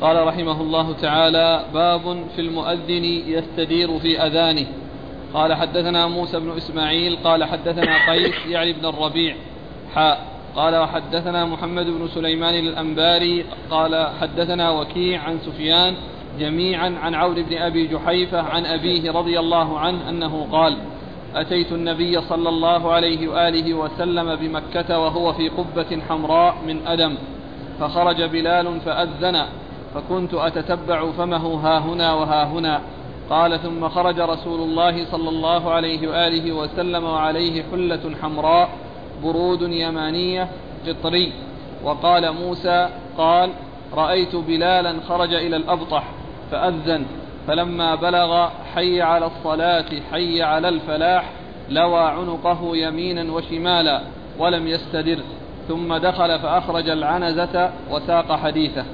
قال رحمه الله تعالى باب في المؤذن يستدير في أذانه. قال حدثنا موسى بن إسماعيل قال حدثنا قيس يعني بن الربيع. حاء قال وحدثنا محمد بن سليمان الأنباري قال حدثنا وكيع عن سفيان جميعا عن عون بن أبي جحيفة عن أبيه رضي الله عنه أنه قال أتيت النبي صلى الله عليه وآله وسلم بمكة وهو في قبة حمراء من أدم فخرج بلال فأذن فكنت أتتبع فمه ها هنا وها هنا. قال ثم خرج رسول الله صلى الله عليه وآله وسلم وعليه حلة حمراء برود يمانية قطري. وقال موسى قال رأيت بلالا خرج إلى الأبطح فأذن. فلما بلغ حي على الصلاة حي على الفلاح لوى عنقه يمينا وشمالا ولم يستدر. ثم دخل فأخرج العنزة وساق حديثه.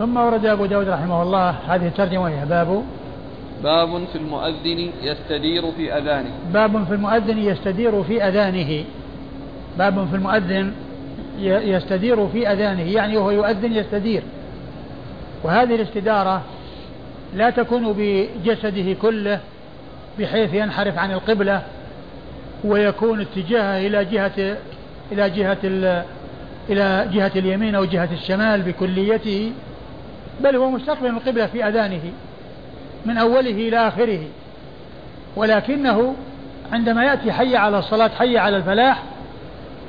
ثم ورد أبو داود رحمه الله هذه الترجمة وهي باب باب في المؤذن يستدير في أذانه. باب في المؤذن يستدير في أذانه. باب في المؤذن يستدير في أذانه. يعني وهو يؤذن يستدير. وهذه الاستدارة لا تكون بجسده كله بحيث ينحرف عن القبلة ويكون اتجاهه إلى جهة إلى جهة إلى جهة اليمين أو جهة الشمال بكليته. بل هو مستقبل القبلة في أذانه من أوله إلى آخره. ولكنه عندما يأتي حي على الصلاة حي على الفلاح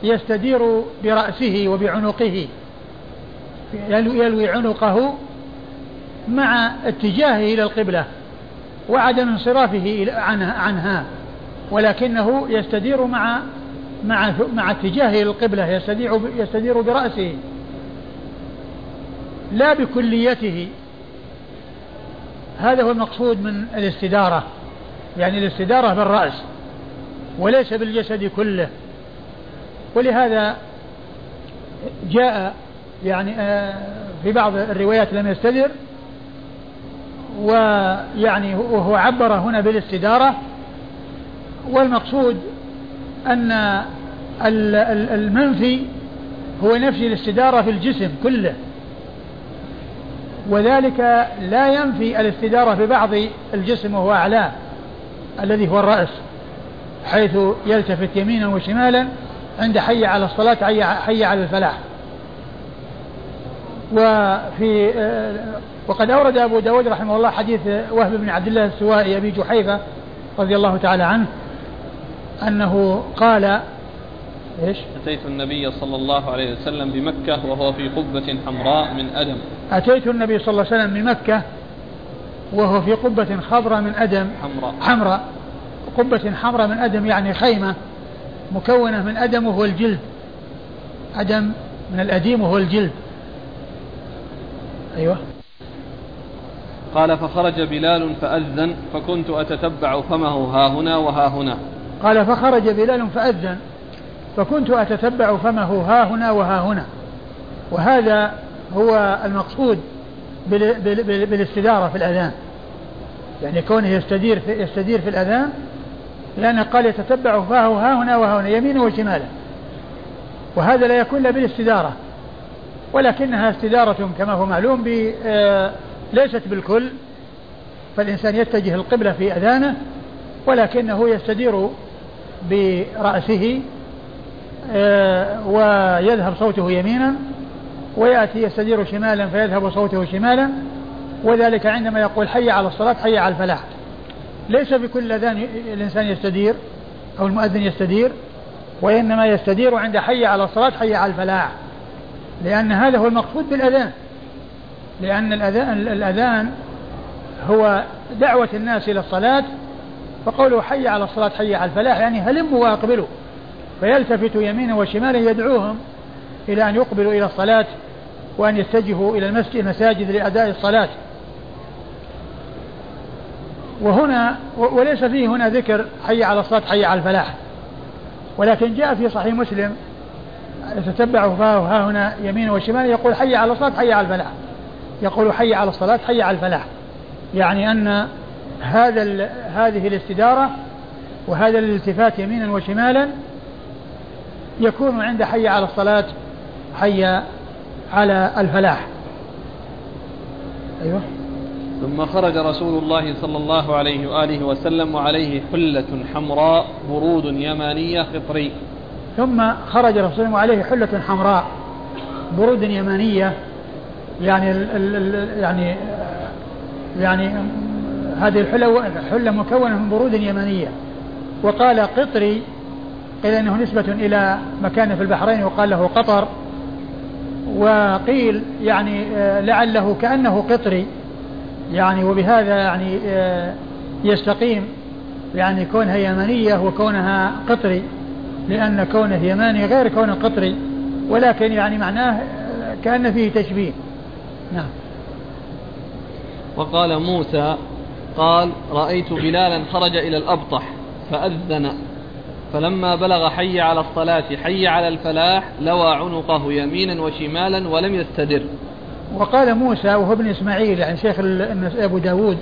يستدير برأسه وبعنقه يلوي عنقه مع اتجاهه إلى القبلة وعدم انصرافه عنها, ولكنه يستدير مع مع مع اتجاهه إلى القبلة يستدير يستدير برأسه. لا بكليته. هذا هو المقصود من الاستدارة. يعني الاستدارة بالرأس وليس بالجسد كله. ولهذا جاء يعني آه، في بعض الروايات لم يستدر. ويعني وهو عبر هنا بالاستدارة. والمقصود أن المنفي هو نفي الاستدارة في الجسم كله. وذلك لا ينفي الاستدارة في بعض الجسم وهو أعلاه الذي هو الرأس حيث يلتفت يمينا وشمالا عند حي على الصلاة حي, على الفلاح وفي وقد أورد أبو داود رحمه الله حديث وهب بن عبد الله السوائي أبي جحيفة رضي الله تعالى عنه أنه قال إيش؟ أتيت النبي صلى الله عليه وسلم بمكة وهو في قبة حمراء من أدم أتيت النبي صلى الله عليه وسلم بمكة وهو في قبة خضراء من أدم. حمراء. حمراء. قبة حمراء من أدم يعني خيمة مكونة من أدم وهو الجلد. أدم من الأديم وهو الجلد. أيوه. قال فخرج بلال فأذن فكنت أتتبع فمه ها هنا وها هنا. قال فخرج بلال فأذن فكنت أتتبع فمه ها هنا وها هنا. وهذا هو المقصود بالاستدارة في الأذان. يعني كونه يستدير في يستدير في الأذان لأنه قال يتتبع فاه ها هنا وها هنا يمينه وشماله. وهذا لا يكون إلا بالاستدارة. ولكنها استدارة كما هو معلوم آه، ليست بالكل. فالإنسان يتجه القبلة في أذانه ولكنه يستدير برأسه آه، ويذهب صوته يمينا. ويأتي يستدير شمالا فيذهب صوته شمالا وذلك عندما يقول حي على الصلاة حي على الفلاح. ليس بكل أذان الإنسان يستدير أو المؤذن يستدير وإنما يستدير عند حي على الصلاة حي على الفلاح. لأن هذا هو المقصود بالأذان. لأن الأذان, الأذان هو دعوة الناس إلى الصلاة فقوله حي على الصلاة حي على الفلاح يعني هلموا وأقبلوا. فيلتفت يمينا وشمالا يدعوهم إلى أن يقبلوا إلى الصلاة وأن يتجهوا إلى المسجد المساجد لأداء الصلاة. وهنا وليس فيه هنا ذكر حي على الصلاة حي على الفلاح. ولكن جاء في صحيح مسلم يتتبع فاه ها هنا يمين وشمال يقول حي على الصلاة حي على الفلاح. يقول حي على الصلاة حي على الفلاح. يعني أن هذا هذه الاستدارة وهذا الالتفات يمينا وشمالا يكون عند حي على الصلاة حي على الفلاح. أيوه. ثم خرج رسول الله صلى الله عليه وآله وسلم وعليه حلة حمراء برود يمانية خطري ثم خرج رسول الله وعليه حلة حمراء برود يمانية يعني ال ال يعني يعني هذه الحلة حلة مكونة من برود يمانية. وقال قطري قيل إنه نسبة إلى مكان في البحرين وقال له قطر. وقيل يعني آه، لعله كأنه قطري. يعني وبهذا يعني آه، يستقيم. يعني كونها يمنية وكونها قطري لأن كونه يماني غير كونه قطري. ولكن يعني معناه آه، كأن فيه تشبيه. نعم. وقال موسى قال رأيت بلالا خرج إلى الأبطح فأذن فلما بلغ حي على الصلاة حي على الفلاح لوى عنقه يمينا وشمالا ولم يستدر. وقال موسى وهو ابن إسماعيل يعني شيخ أبو داود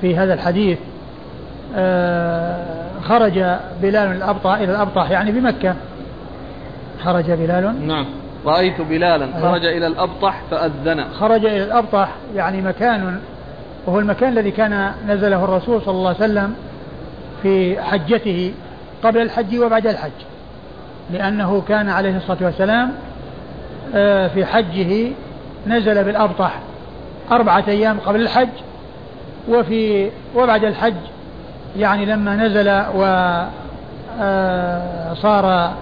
في هذا الحديث آه، خرج بلال الأبطح إلى الأبطح يعني بمكة. خرج بلال؟ نعم. رأيت بلالا. أيوه. خرج إلى الأبطح فأذن. خرج إلى الأبطح يعني مكان وهو المكان الذي كان نزله الرسول صلى الله عليه وسلم في حجته. قبل الحج وبعد الحج. لأنه كان عليه الصلاة والسلام آه، في حجه نزل بالأبطح أربعة أيام قبل الحج وفي وبعد الحج يعني لما نزل وصار آه،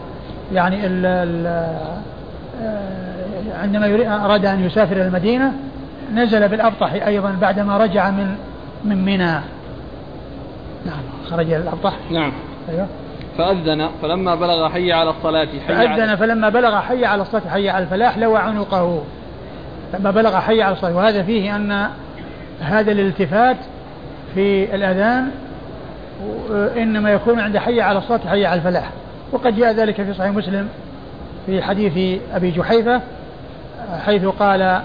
يعني ال ال آه، عندما أراد أن يسافر إلى المدينة نزل بالأبطح أيضا بعدما رجع من من منى. نعم خرج إلى الأبطح. نعم. أيوه. فأذن فلما بلغ حي على الصلاة حي فأذن فلما بلغ حي على الصلاة حي على الفلاح لوى عنقه. لما بلغ حي على الصلاة. وهذا فيه أن هذا الالتفات في الأذان إنما يكون عند حي على الصلاة حي على الفلاح. وقد جاء ذلك في صحيح مسلم في حديث أبي جحيفة حيث قال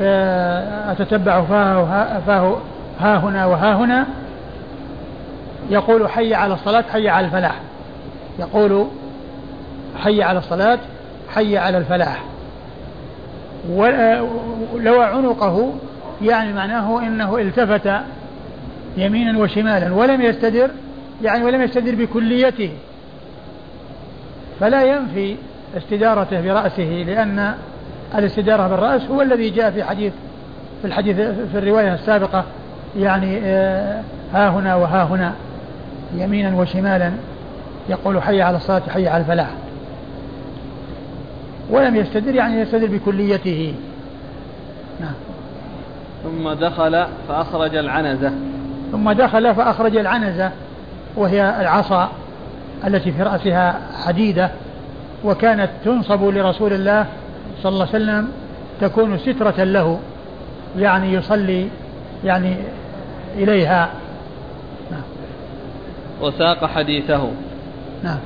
آه، أتتبع فاه, فاه ها هنا وها هنا يقول حي على الصلاة حي على الفلاح. يقول حي على الصلاة حي على الفلاح. ولو عنقه يعني معناه إنه التفت يمينا وشمالا ولم يستدر يعني ولم يستدر بكليته. فلا ينفي استدارته برأسه لأن الاستدارة بالرأس هو الذي جاء في حديث في الحديث في الرواية السابقة يعني آه، ها هنا وها هنا يمينا وشمالا. يقول حي على الصلاة حي على الفلاح. ولم يستدر يعني يستدر بكليته. نعم. ثم دخل فأخرج العنزة. ثم دخل فأخرج العنزة وهي العصا التي في رأسها حديدة وكانت تنصب لرسول الله صلى الله عليه وسلم تكون سترة له يعني يصلي يعني إليها. نعم. وساق حديثه. نعم.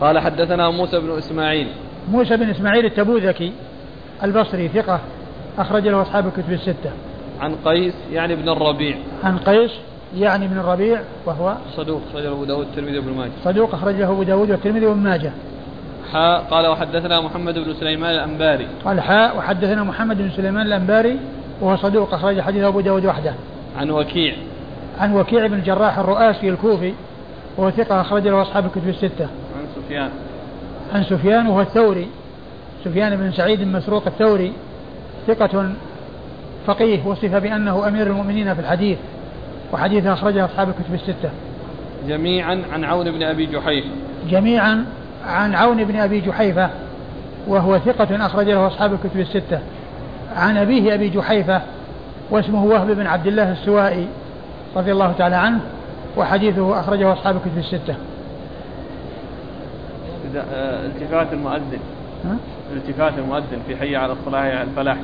قال حدثنا موسى بن إسماعيل. موسى بن إسماعيل التبوذكي البصري ثقة أخرج له أصحاب الكتب الستة. عن قيس يعني ابن الربيع. عن قيس يعني ابن الربيع وهو صدوق أخرج له أبو داود والترمذي وابن ماجه. صدوق أخرج له أبو داود والترمذي وابن ماجه. حاء قال وحدثنا محمد بن سليمان الأنباري. قال حاء وحدثنا محمد بن سليمان الأنباري وهو صدوق أخرج حديث أبو داود وحده. عن وكيع. عن وكيع بن الجراح الرؤاسي الكوفي وهو ثقة أخرج له أصحاب الكتب الستة. عن سفيان. عن سفيان وهو الثوري. سفيان بن سعيد مسروق الثوري. ثقة فقيه وصف بأنه أمير المؤمنين في الحديث وحديثه أخرجه أصحاب الكتب الستة. جميعا عن عون بن أبي جحيفة. جميعا عن عون بن أبي جحيفة وهو ثقة أخرج له أصحاب الكتب الستة. عن أبيه أبي جحيفة واسمه وهب بن عبد الله السوائي رضي الله تعالى عنه. وحديثه أخرجه أصحاب الكتب الستة. آه، التفات المؤذن. التفات المؤذن في حي على الصلاة على الفلاح.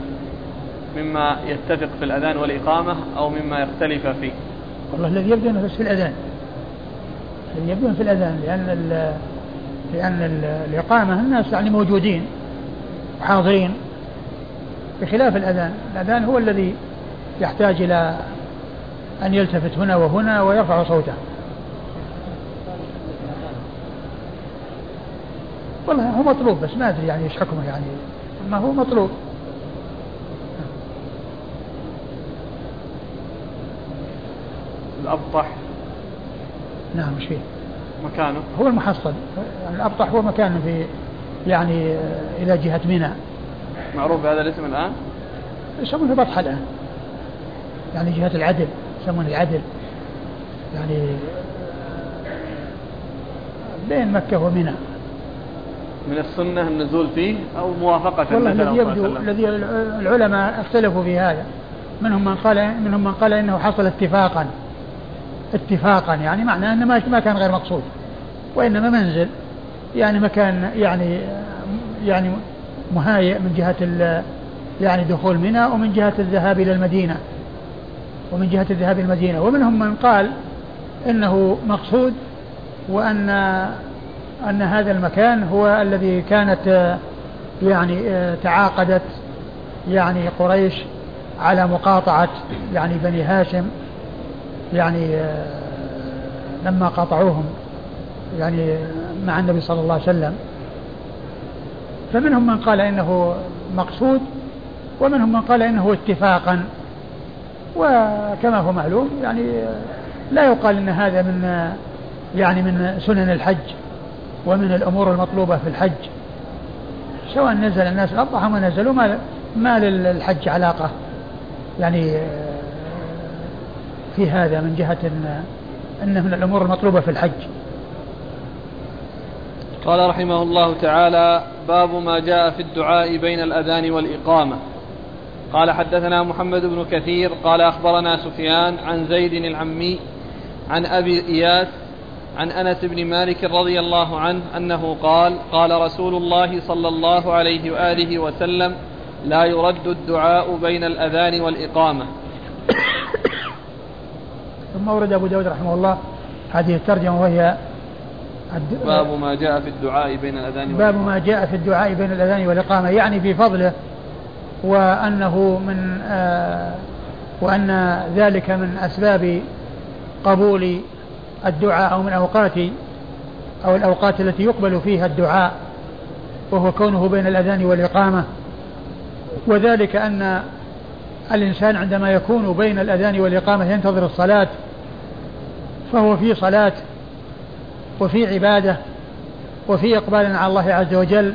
مما يتفق في الأذان والإقامة أو مما يختلف فيه. والله الذي يبدو أنه في الأذان. الذي يبدو في الأذان لأن ال لأن ال الإقامة الناس يعني موجودين وحاضرين بخلاف الأذان الأذان هو الذي يحتاج إلى أن يلتفت هنا وهنا ويرفع صوته. والله هو مطلوب بس ما أدري يعني إيش حكمه يعني. ما هو مطلوب. الأبطح. نعم مش فيه؟ مكانه. هو المحصل يعني الأبطح هو مكان في يعني إلى جهة منى معروف بهذا الاسم الآن؟ يسمونه بطحة الآن. يعني جهة العدل. يسمونه العدل. يعني بين مكة ومنى. من السنة النزول فيه أو موافقة والله الذي يبدو الذي العلماء اختلفوا في هذا. منهم من قال منهم من قال إنه حصل اتفاقا. اتفاقا يعني معناه إنه ما كان غير مقصود. وإنما منزل. يعني مكان يعني يعني مهيئ من جهة يعني دخول منى ومن جهة الذهاب إلى المدينة. ومن جهة الذهاب المدينة. ومنهم من قال إنه مقصود وأن أن هذا المكان هو الذي كانت يعني تعاقدت يعني قريش على مقاطعة يعني بني هاشم يعني لما قاطعوهم يعني مع النبي صلى الله عليه وسلم. فمنهم من قال إنه مقصود ومنهم من قال إنه اتفاقا. وكما هو معلوم يعني لا يقال إن هذا من يعني من سنن الحج ومن الأمور المطلوبة في الحج. سواء نزل الناس الاضحى ما نزلوا ما ما للحج علاقة. يعني في هذا من جهة إن انه من الأمور المطلوبة في الحج. قال رحمه الله تعالى باب ما جاء في الدعاء بين الأذان والإقامة. قال حدثنا محمد بن كثير قال أخبرنا سفيان عن زيد العمي عن أبي إياس عن أنس بن مالك رضي الله عنه أنه قال قال رسول الله صلى الله عليه وآله وسلم لا يرد الدعاء بين الأذان والإقامة. ثم ورد أبو داود رحمه الله هذه الترجمة وهي باب ما جاء في الدعاء بين الأذان باب ما جاء في الدعاء بين الأذان والإقامة يعني في فضله وأنه من آه وأن ذلك من أسباب قبول الدعاء أو من أوقات أو الأوقات التي يقبل فيها الدعاء وهو كونه بين الأذان والإقامة. وذلك أن الإنسان عندما يكون بين الأذان والإقامة ينتظر الصلاة فهو في صلاة وفي عبادة وفي إقبال على الله عز وجل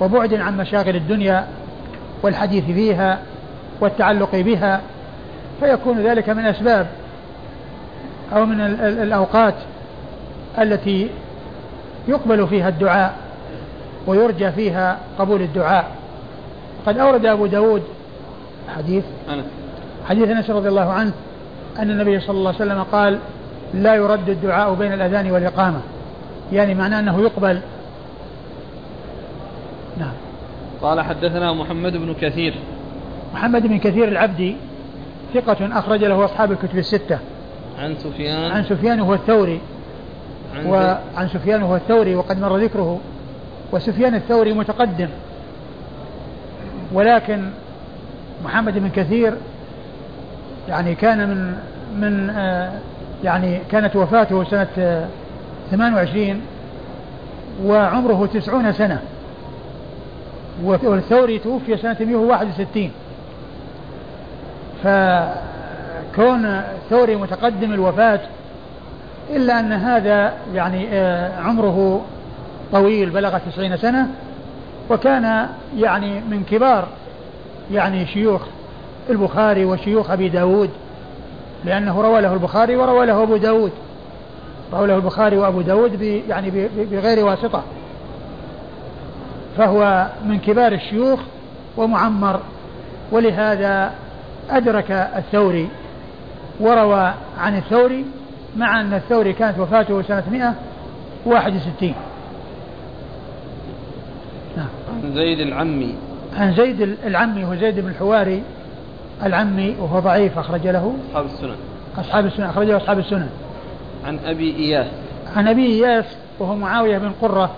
وبعد عن مشاغل الدنيا. والحديث فيها والتعلق بها فيكون ذلك من أسباب أو من الأوقات التي يقبل فيها الدعاء ويرجى فيها قبول الدعاء. قد أورد أبو داود حديث أنس حديث أنس رضي الله عنه أن النبي صلى الله عليه وسلم قال لا يرد الدعاء بين الأذان والإقامة. يعني معناه أنه يقبل. نعم. قال حدثنا محمد بن كثير. محمد بن كثير العبدي ثقة أخرج له أصحاب الكتب الستة. عن سفيان. عن سفيان وهو الثوري. عن وعن سفيان وهو الثوري وقد مر ذكره. وسفيان الثوري متقدم. ولكن محمد بن كثير يعني كان من من آه يعني كانت وفاته سنة 28 وعمره 90 سنة. والثوري توفي سنة 161 فكون الثوري متقدم الوفاة إلا أن هذا يعني آه، عمره طويل بلغ 90 سنة وكان يعني من كبار يعني شيوخ البخاري وشيوخ أبي داود لأنه روى له البخاري وروى له أبو داود. روى له البخاري وأبو داود يعني بغير واسطة. فهو من كبار الشيوخ ومعمر ولهذا أدرك الثوري وروى عن الثوري مع أن الثوري كانت وفاته سنة 161 نعم. عن زيد العمي. عن زيد العمي هو زيد بن الحواري العمي وهو ضعيف أخرج له. أصحاب السنن. أصحاب السنن أخرجه أصحاب السنن. عن أبي إياس. عن أبي إياس وهو معاوية بن قرة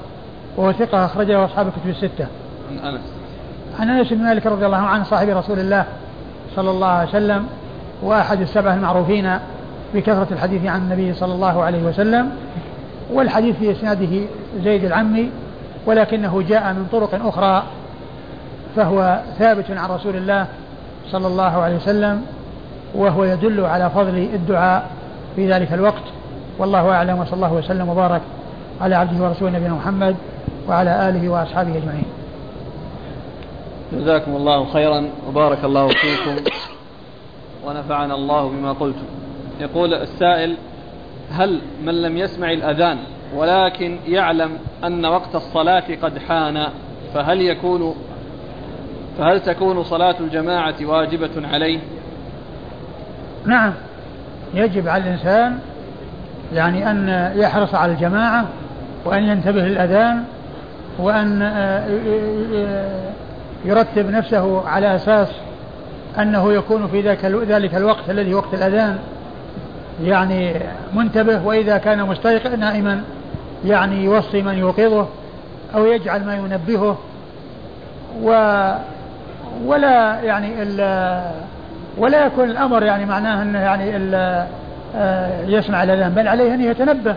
وهو ثقة أخرجه أصحاب الكتب الستة. عن أنس. عن أنس بن مالك رضي الله عنه صاحب رسول الله صلى الله عليه وسلم وأحد السبعة المعروفين بكثرة الحديث عن النبي صلى الله عليه وسلم والحديث في إسناده زيد العمي ولكنه جاء من طرق أخرى فهو ثابت عن رسول الله صلى الله عليه وسلم وهو يدل على فضل الدعاء في ذلك الوقت. والله أعلم وصلى الله وسلم وبارك على عبده ورسوله نبينا محمد. وعلى آله وأصحابه أجمعين جزاكم الله خيرا وبارك الله فيكم ونفعنا الله بما قلتم يقول السائل هل من لم يسمع الأذان ولكن يعلم أن وقت الصلاة قد حان فهل يكون فهل تكون صلاة الجماعة واجبة عليه؟ نعم يجب على الإنسان يعني أن يحرص على الجماعة وأن ينتبه للأذان وأن آه، يرتب نفسه على أساس أنه يكون في ذلك الوقت الذي وقت الأذان يعني منتبه وإذا كان مستيقظ نائما يعني يوصي من يوقظه أو يجعل ما ينبهه و ولا يعني ولا يكون الأمر يعني معناه أنه يعني آه، يسمع الأذان بل عليه أن يتنبه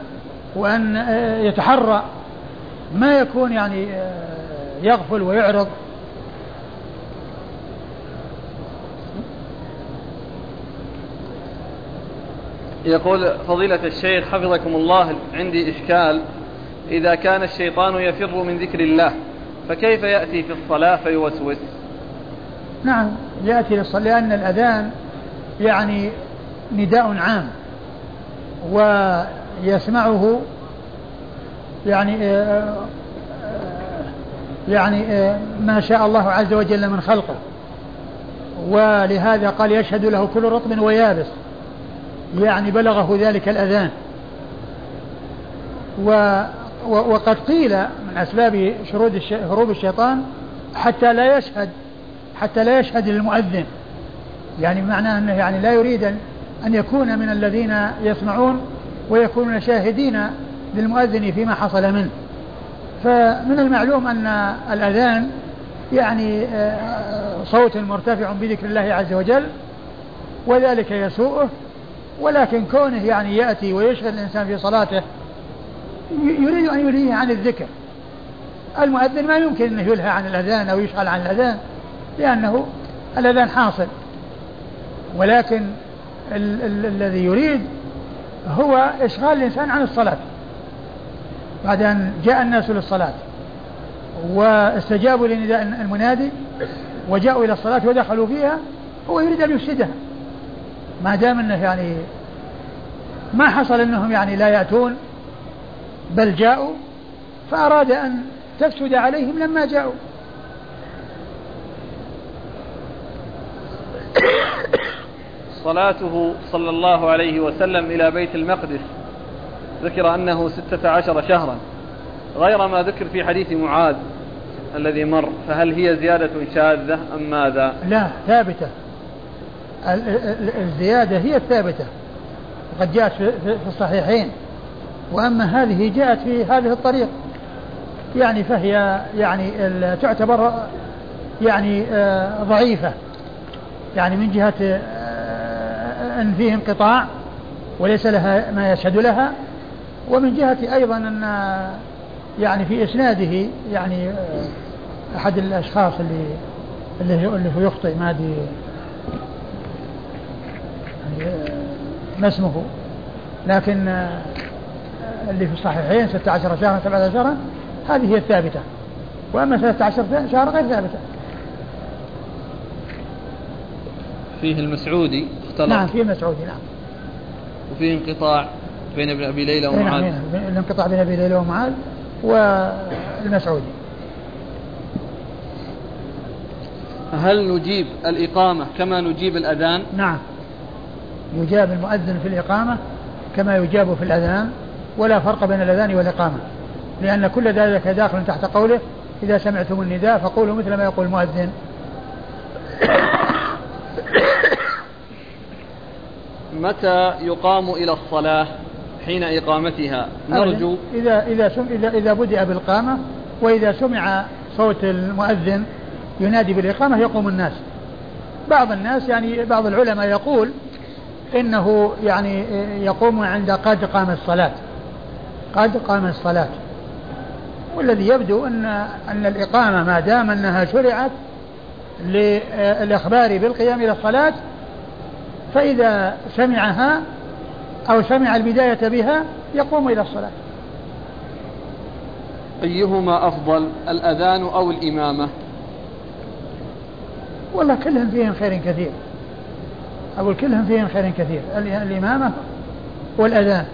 وأن آه، يتحرى. ما يكون يعني آه، يغفل ويعرض. يقول فضيلة الشيخ حفظكم الله عندي إشكال. إذا كان الشيطان يفر من ذكر الله فكيف يأتي في الصلاة فيوسوس؟ نعم يأتي للصلاة لأن الأذان يعني نداء عام ويسمعه يعني آه، آه، يعني آه، ما شاء الله عز وجل من خلقه. ولهذا قال يشهد له كل رطب ويابس. يعني بلغه ذلك الأذان. و وقد قيل من أسباب شرود هروب الشيطان حتى لا يشهد حتى لا يشهد للمؤذن. يعني بمعنى أنه يعني لا يريد أن يكون من الذين يسمعون ويكونون شاهدين للمؤذن فيما حصل منه. فمن المعلوم أن الأذان يعني آه، صوت مرتفع بذكر الله عز وجل وذلك يسوءه ولكن كونه يعني يأتي ويشغل الإنسان في صلاته يريد أن يلهيه عن الذكر. المؤذن ما يمكن أنه يلهى عن الأذان أو يشغل عن الأذان لأنه الأذان حاصل. ولكن ال- ال- الذي يريد هو إشغال الإنسان عن الصلاة. بعد أن جاء الناس للصلاة واستجابوا لنداء المنادي وجاءوا إلى الصلاة ودخلوا فيها هو يريد أن يفسدها. ما دام أنه يعني ما حصل أنهم يعني لا يأتون بل جاءوا فأراد أن تفسد عليهم لما جاءوا. صلاته صلى الله عليه وسلم إلى بيت المقدس. ذكر أنه ستة عشر شهرا غير ما ذكر في حديث معاذ الذي مر فهل هي زيادة شاذة أم ماذا؟ لا ثابتة. الزيادة هي الثابتة وقد جاءت في الصحيحين. وأما هذه جاءت في هذه الطريق. يعني فهي يعني تعتبر يعني آه، ضعيفة. يعني من جهة آه، أن فيه انقطاع وليس لها ما يشهد لها ومن جهة أيضا أن يعني في إسناده يعني آه، أحد الأشخاص اللي اللي اللي هو يخطئ ما أدري يعني ما اسمه. لكن اللي في الصحيحين 16 شهرا 17 شهرا هذه هي الثابتة. وأما 13 شهرا غير ثابتة. فيه المسعودي اختلط. نعم فيه المسعودي نعم. وفيه انقطاع. بين ابن أبي ليلى ومعاذ. نعم الانقطاع بين أبي ليلى ومعاذ والمسعودي. هل نجيب الإقامة كما نجيب الأذان؟ نعم. يجاب المؤذن في الإقامة كما يجاب في الأذان ولا فرق بين الأذان والإقامة لأن كل ذلك داخل تحت قوله إذا سمعتم النداء فقولوا مثل ما يقول المؤذن. متى يقام إلى الصلاة؟ حين إقامتها. نرجو إذا إذا سم إذا إذا بدأ بالقامة وإذا سمع صوت المؤذن ينادي بالإقامة يقوم الناس. بعض الناس يعني بعض العلماء يقول إنه يعني يقوم عند قد قام الصلاة. قد قام الصلاة. والذي يبدو أن أن الإقامة ما دام أنها شرعت للإخبار بالقيام إلى الصلاة فإذا سمعها أو سمع البداية بها يقوم إلى الصلاة. أيهما أفضل الأذان أو الإمامة؟ والله كلهم فيهم خير كثير. أقول كلهم فيهم خير كثير. الإمامة والأذان.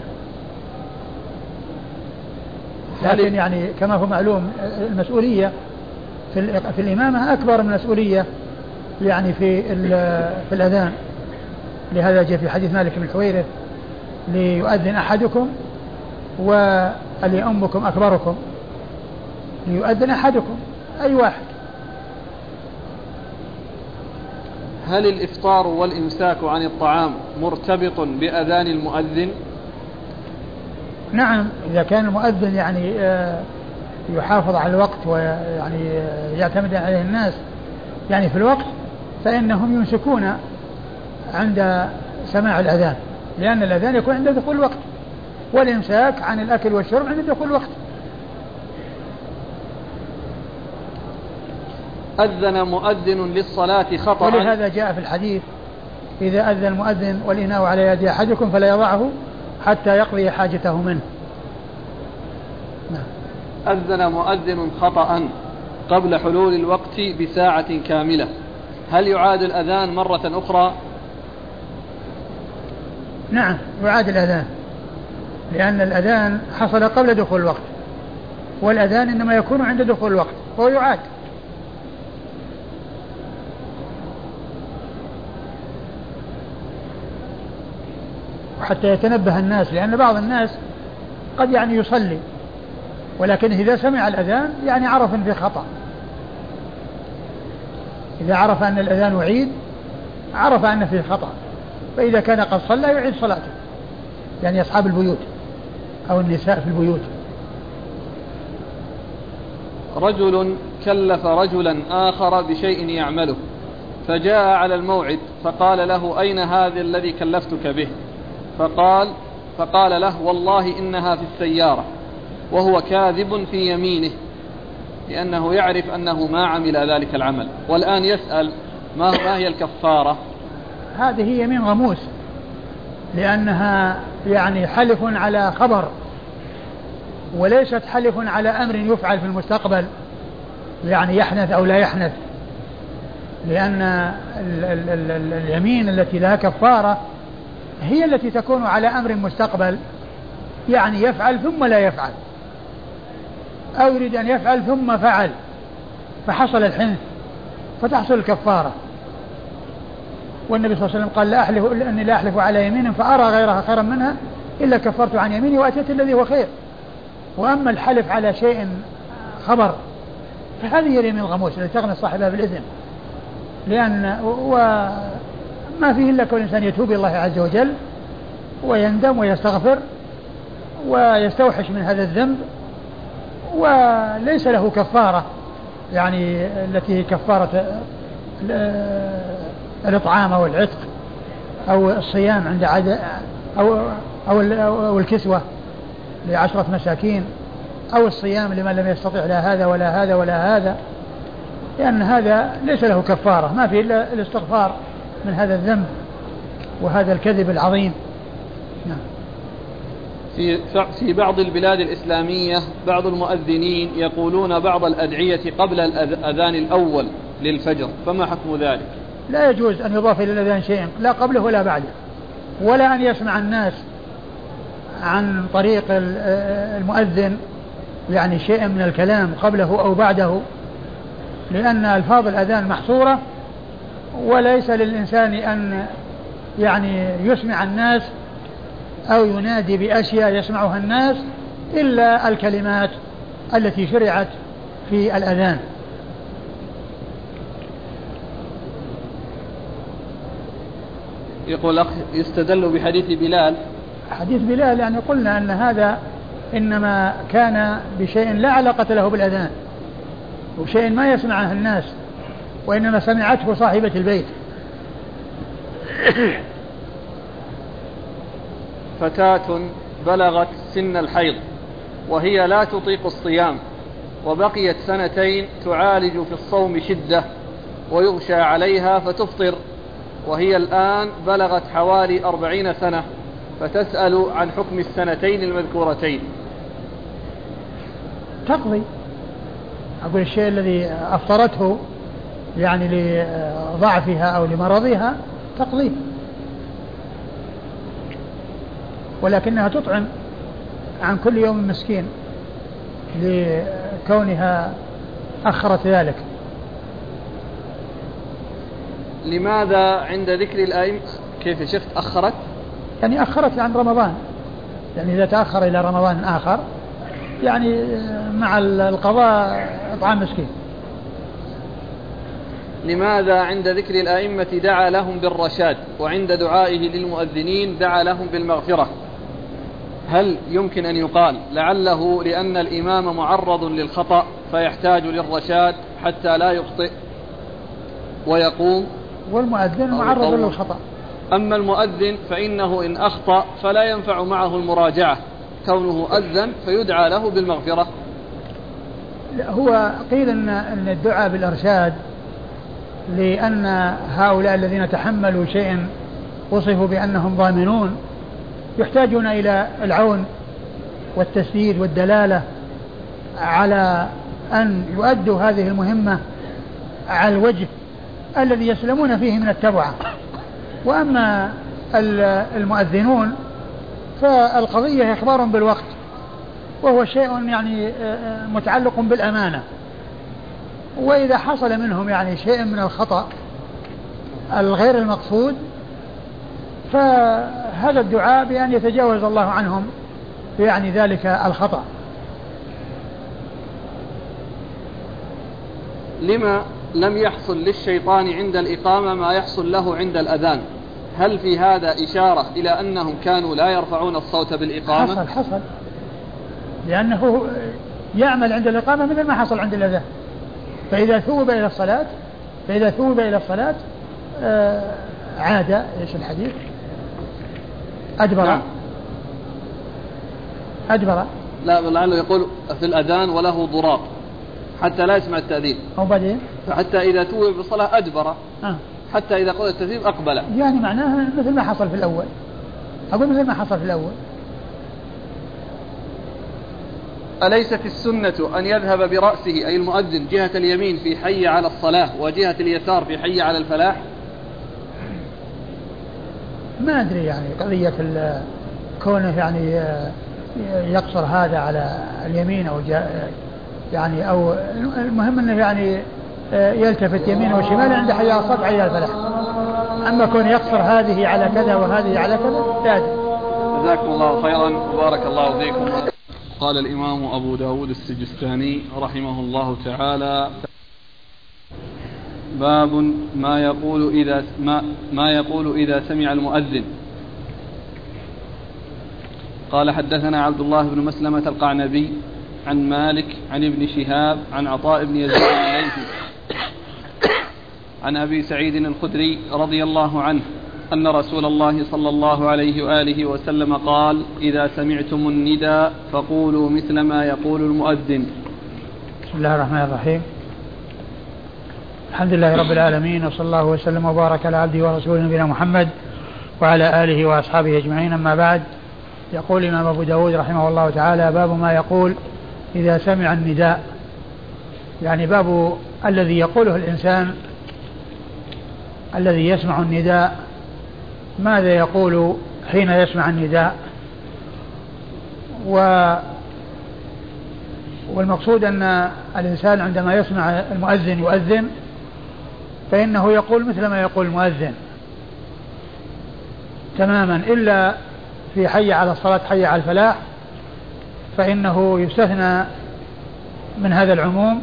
لكن يعني كما هو معلوم المسؤولية في, في الإمامة أكبر من المسؤولية يعني في في الأذان. لهذا جاء في حديث مالك بن الحويرث ليؤذن أحدكم وليؤمكم أكبركم. ليؤذن أحدكم أي واحد. هل الإفطار والإمساك عن الطعام مرتبط بأذان المؤذن؟ نعم إذا كان المؤذن يعني آه، يحافظ على الوقت ويعني آه، يعتمد عليه الناس يعني في الوقت فإنهم يمسكون عند سماع الأذان. لأن الأذان يكون عند دخول الوقت والإمساك عن الأكل والشرب عند دخول الوقت. أذن مؤذن للصلاة خطأ. ولهذا جاء في الحديث إذا أذن المؤذن والإناء على يد أحدكم فلا يضعه حتى يقضي حاجته منه. نعم. أذن مؤذن خطأ قبل حلول الوقت بساعة كاملة. هل يعاد الأذان مرة أخرى؟ نعم يعاد الأذان. لأن الأذان حصل قبل دخول الوقت. والأذان إنما يكون عند دخول الوقت فهو يعاد. حتى يتنبه الناس لأن بعض الناس قد يعني يصلي ولكن إذا سمع الأذان يعني عرف في خطأ. إذا عرف أن الأذان أعيد عرف أن فيه خطأ. فإذا كان قد صلى يعيد صلاته يعني أصحاب البيوت أو النساء في البيوت. رجل كلف رجلا آخر بشيء يعمله فجاء على الموعد فقال له أين هذا الذي كلفتك به؟ فقال فقال له والله إنها في السيارة وهو كاذب في يمينه لأنه يعرف أنه ما عمل ذلك العمل والآن يسأل ما, ما هي الكفارة؟ هذه يمين غموس لأنها يعني حلف على خبر وليست حلف على أمر يفعل في المستقبل يعني يحنث أو لا يحنث لأن ال ال ال اليمين التي لها كفارة هي التي تكون على أمر مستقبل يعني يفعل ثم لا يفعل أو يريد أن يفعل ثم فعل فحصل الحنث فتحصل الكفارة. والنبي صلى الله عليه وسلم قال لا أحلف أني لا أحلف على يمين فأرى غيرها خيرا منها إلا كفرت عن يميني وأتيت الذي هو خير. وأما الحلف على شيء خبر فهذه هي اليمين الغموس التي تغني صاحبها بالإذن. لأن وما فيه إلا كون الإنسان يتوب إلى الله عز وجل ويندم ويستغفر ويستوحش من هذا الذنب وليس له كفارة يعني التي كفارة الإطعام أو العتق أو الصيام عند عدد أو أو أو الكسوة لعشرة مساكين أو الصيام لمن لم يستطع لا هذا ولا هذا ولا هذا لأن هذا ليس له كفارة ما في إلا الاستغفار من هذا الذنب وهذا الكذب العظيم. نعم. في في بعض البلاد الإسلامية بعض المؤذنين يقولون بعض الأدعية قبل الأذان الأول للفجر فما حكم ذلك؟ لا يجوز أن يضاف إلى الأذان شيء لا قبله ولا بعده. ولا أن يسمع الناس عن طريق المؤذن يعني شيء من الكلام قبله أو بعده لأن ألفاظ الأذان محصورة. وليس للإنسان أن يعني يسمع الناس أو ينادي بأشياء يسمعها الناس إلا الكلمات التي شرعت في الأذان. يقول الأخ يستدل بحديث بلال. حديث بلال يعني قلنا أن هذا إنما كان بشيء لا علاقة له بالأذان وشيء ما يسمعه الناس وإنما سمعته صاحبة البيت. فتاة بلغت سن الحيض وهي لا تطيق الصيام وبقيت سنتين تعالج في الصوم شدة ويغشى عليها فتفطر. وهي الآن بلغت حوالي أربعين سنة فتسأل عن حكم السنتين المذكورتين. تقضي. أقول الشيء الذي أفطرته يعني لضعفها أو لمرضها تقضيه ولكنها تطعم عن كل يوم مسكين لكونها أخرت ذلك. لماذا عند ذكر الأئمة كيف يا شيخ تأخرت؟ يعني أخرت عن رمضان. يعني إذا تأخر إلى رمضان آخر يعني مع القضاء إطعام مسكين. لماذا عند ذكر الأئمة دعا لهم بالرشاد وعند دعائه للمؤذنين دعا لهم بالمغفرة؟ هل يمكن أن يقال لعله لأن الإمام معرض للخطأ فيحتاج للرشاد حتى لا يخطئ ويقوم؟ والمؤذن معرض للخطأ أما المؤذن فإنه إن أخطأ فلا ينفع معه المراجعة. كونه أذن فيدعى له بالمغفرة. هو قيل أن أن الدعاء بالإرشاد لأن هؤلاء الذين تحملوا شيئا وصفوا بأنهم ضامنون يحتاجون إلى العون والتسديد والدلالة على أن يؤدوا هذه المهمة على الوجه الذي يسلمون فيه من التبعة وأما المؤذنون فالقضية إخبار بالوقت وهو شيء يعني آه، آه، متعلق بالأمانة. وإذا حصل منهم يعني شيء من الخطأ الغير المقصود فهذا الدعاء بأن يتجاوز الله عنهم يعني ذلك الخطأ. لما لم يحصل للشيطان عند الإقامة ما يحصل له عند الأذان. هل في هذا إشارة إلى أنهم كانوا لا يرفعون الصوت بالإقامة؟ حصل حصل. لأنه يعمل عند الإقامة مثل ما حصل عند الأذان. فإذا ثوب إلى الصلاة فإذا ثوب إلى الصلاة آه عاد إيش الحديث؟ أدبر. نعم. أدبر. لا لعله يقول في الأذان وله ضراط حتى لا يسمع التأذين. أو بعدين؟ فحتى إذا توب بالصلاة أدبر. آه. حتى إذا قضى التأذين أقبل. يعني معناها مثل ما حصل في الأول. أقول مثل ما حصل في الأول. أليست السنة أن يذهب برأسه أي المؤذن جهة اليمين في حي على الصلاة وجهة اليسار في حي على الفلاح؟ ما أدري يعني قضية كونه يعني يقصر هذا على اليمين أو يعني أو المهم أنه يعني يلتفت يمينه وشماله عند حي على الصلاة حي على الفلاح. أما كون يقصر هذه على كذا وهذه على كذا لا جزاكم الله خيرا وبارك الله فيكم. قال الإمام أبو داود السجستاني رحمه الله تعالى باب ما يقول إذا ما, ما يقول إذا سمع المؤذن. قال حدثنا عبد الله بن مسلمة القعنبي عن مالك عن ابن شهاب عن عطاء بن يزيد الليثي عن أبي سعيد الخدري رضي الله عنه أن رسول الله صلى الله عليه وآله وسلم قال إذا سمعتم النداء فقولوا مثل ما يقول المؤذن. بسم الله الرحمن الرحيم. الحمد لله رب العالمين وصلى الله وسلم وبارك على عبده ورسوله نبينا محمد وعلى آله وأصحابه أجمعين. أما بعد يقول الإمام أبو داود رحمه الله تعالى باب ما يقول إذا سمع النداء. يعني باب الذي يقوله الإنسان الذي يسمع النداء ماذا يقول حين يسمع النداء؟ و والمقصود أن الإنسان عندما يسمع المؤذن يؤذن فإنه يقول مثل ما يقول المؤذن. تماما إلا في حي على الصلاة حي على الفلاح فإنه يستثنى من هذا العموم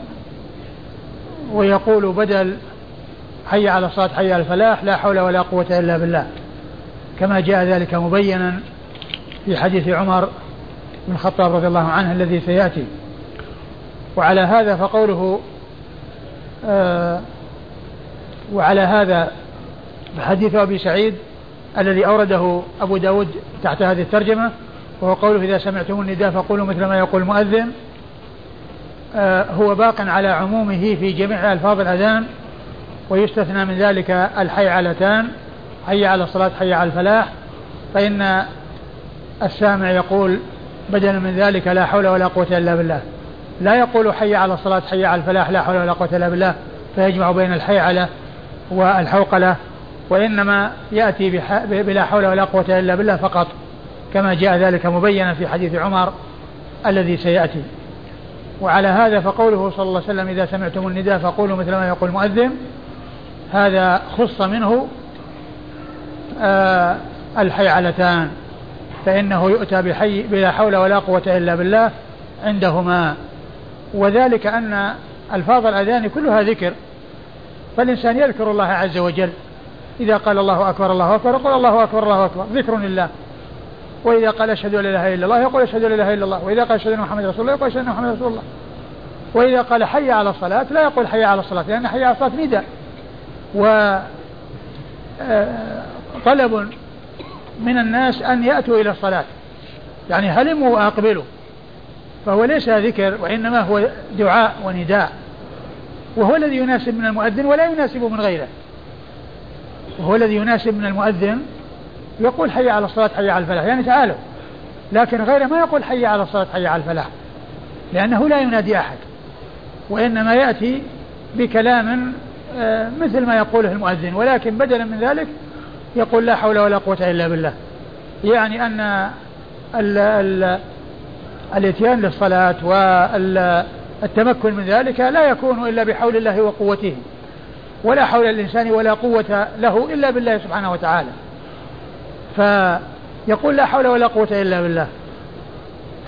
ويقول بدل حي على الصلاة حي على الفلاح لا حول ولا قوة إلا بالله. كما جاء ذلك مبينا في حديث عمر بن الخطاب رضي الله عنه الذي سيأتي. وعلى هذا فقوله آه وعلى هذا حديث أبي سعيد الذي أورده أبو داود تحت هذه الترجمة وهو قوله إذا سمعتم النداء فقولوا مثل ما يقول المؤذن. هو باق على عمومه في جميع ألفاظ الأذان ويستثنى من ذلك الحي علتان حي على الصلاة حي على الفلاح. فإن السامع يقول بدلا من ذلك لا حول ولا قوة إلا بالله. لا يقول حي على الصلاة حي على الفلاح لا حول ولا قوة إلا بالله. فيجمع بين الحيعلة والحوقلة. وإنما يأتي بلا حول ولا قوة إلا بالله فقط كما جاء ذلك مبينا في حديث عمر الذي سيأتي. وعلى هذا فقوله صلى الله عليه وسلم إذا سمعتم النداء فقولوا مثل ما يقول المؤذن. هذا خص منه آه الحيعلتان فإنه يؤتى بحي بلا حول ولا قوة إلا بالله عندهما. وذلك أن ألفاظ الأذان كلها ذكر فالإنسان يذكر الله عز وجل. إذا قال الله أكبر الله أكبر يقول الله أكبر الله أكبر ذكر لله. وإذا قال أشهد أن لا إله إلا الله يقول أشهد أن لا إله إلا الله وإذا قال أشهد أن محمد رسول الله يقول أشهد أن محمد رسول الله. وإذا قال حي على الصلاة لا يقول حي على الصلاة لأن حي على الصلاة نداء. و آه، طلب من الناس أن يأتوا إلى الصلاة. يعني هلموا وأقبلوا. فهو ليس ذكر وإنما هو دعاء ونداء. وهو الذي يناسب من المؤذن ولا يناسب من غيره. وهو الذي يناسب من المؤذن يقول حي على الصلاة حي على الفلاح. يعني تعالوا. لكن غيره ما يقول حي على الصلاة حي على الفلاح. لأنه لا ينادي أحد. وإنما يأتي بكلام آه، مثل ما يقوله المؤذن. ولكن بدلا من ذلك يقول لا حول ولا قوة إلا بالله. يعني أن ال ال الإتيان للصلاة والتمكن من ذلك لا يكون إلا بحول الله وقوته. ولا حول الإنسان ولا قوة له إلا بالله سبحانه وتعالى. فيقول لا حول ولا قوة إلا بالله.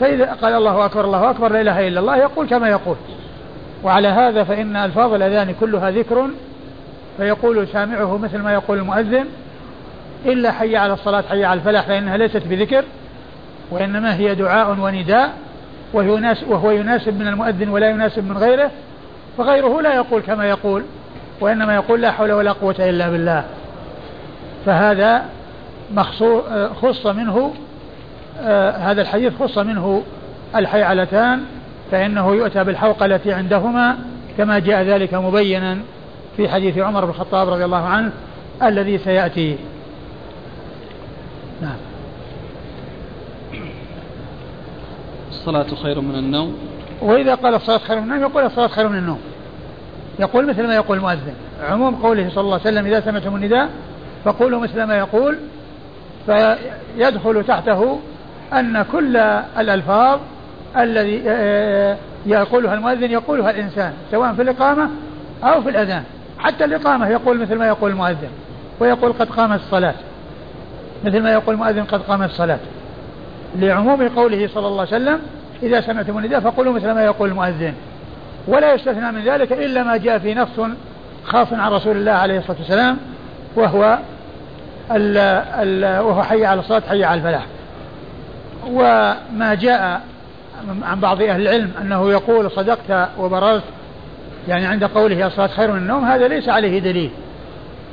فإذا قال الله أكبر الله أكبر لا إله إلا الله يقول كما يقول. وعلى هذا فإن ألفاظ الأذان كلها ذكر فيقول سامعه مثل ما يقول المؤذن إلا حي على الصلاة حي على الفلاح فإنها ليست بذكر وإنما هي دعاء ونداء وهو يناسب من المؤذن ولا يناسب من غيره فغيره لا يقول كما يقول وإنما يقول لا حول ولا قوة إلا بالله. فهذا خص منه آه هذا الحديث خص منه الحيعلتان فإنه يؤتى بالحوقلة عندهما كما جاء ذلك مبينا في حديث عمر بن الخطاب رضي الله عنه الذي سيأتي. نعم. الصلاة خير من النوم. وإذا قال الصلاة خير من النوم يقول الصلاة خير من النوم. يقول مثل ما يقول المؤذن. عموم قوله صلى الله عليه وسلم إذا سمعتم النداء فقولوا مثل ما يقول فيدخل تحته أن كل الألفاظ الذي آه، يقولها المؤذن يقولها الإنسان سواء في الإقامة أو في الأذان. حتى الإقامة يقول مثل ما يقول المؤذن ويقول قد قامت الصلاة. مثل ما يقول المؤذن قد قامت الصلاة. لعموم قوله صلى الله عليه وسلم إذا سمعتم النداء فقولوا مثل ما يقول المؤذن. ولا يستثنى من ذلك إلا ما جاء في نص خاص عن رسول الله عليه الصلاة والسلام وهو ال ال وهو حي على الصلاة حي على الفلاح. وما جاء عن بعض أهل العلم أنه يقول صدقت وبررت يعني عند قوله الصلاة خير من النوم هذا ليس عليه دليل.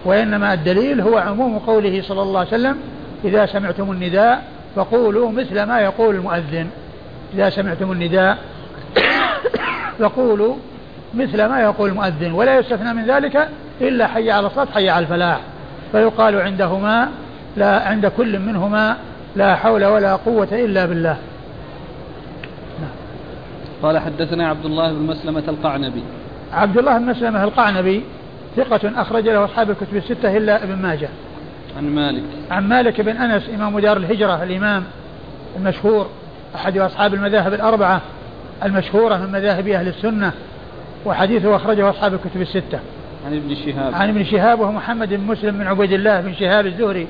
وإنما الدليل هو عموم قوله صلى الله عليه وسلم إذا سمعتم النداء فقولوا مثل ما يقول المؤذن. إذا سمعتم النداء فقولوا مثل ما يقول المؤذن ولا يستثنى من ذلك إلا حي على الصلاة حي على الفلاح. فيقال عندهما لا عند كل منهما لا حول ولا قوة إلا بالله. قال حدثنا عبد الله بن مسلمة القعنبي. عبد الله بن مسلمة القعنبي ثقة أخرج له أصحاب الكتب الستة إلا ابن ماجه. عن مالك. عن مالك بن أنس إمام دار الهجرة الإمام المشهور أحد أصحاب المذاهب الأربعة المشهورة من مذاهب أهل السنة وحديثه أخرجه أصحاب الكتب الستة. عن ابن شهاب. عن ابن شهاب وهو محمد بن مسلم بن عبيد الله بن شهاب الزهري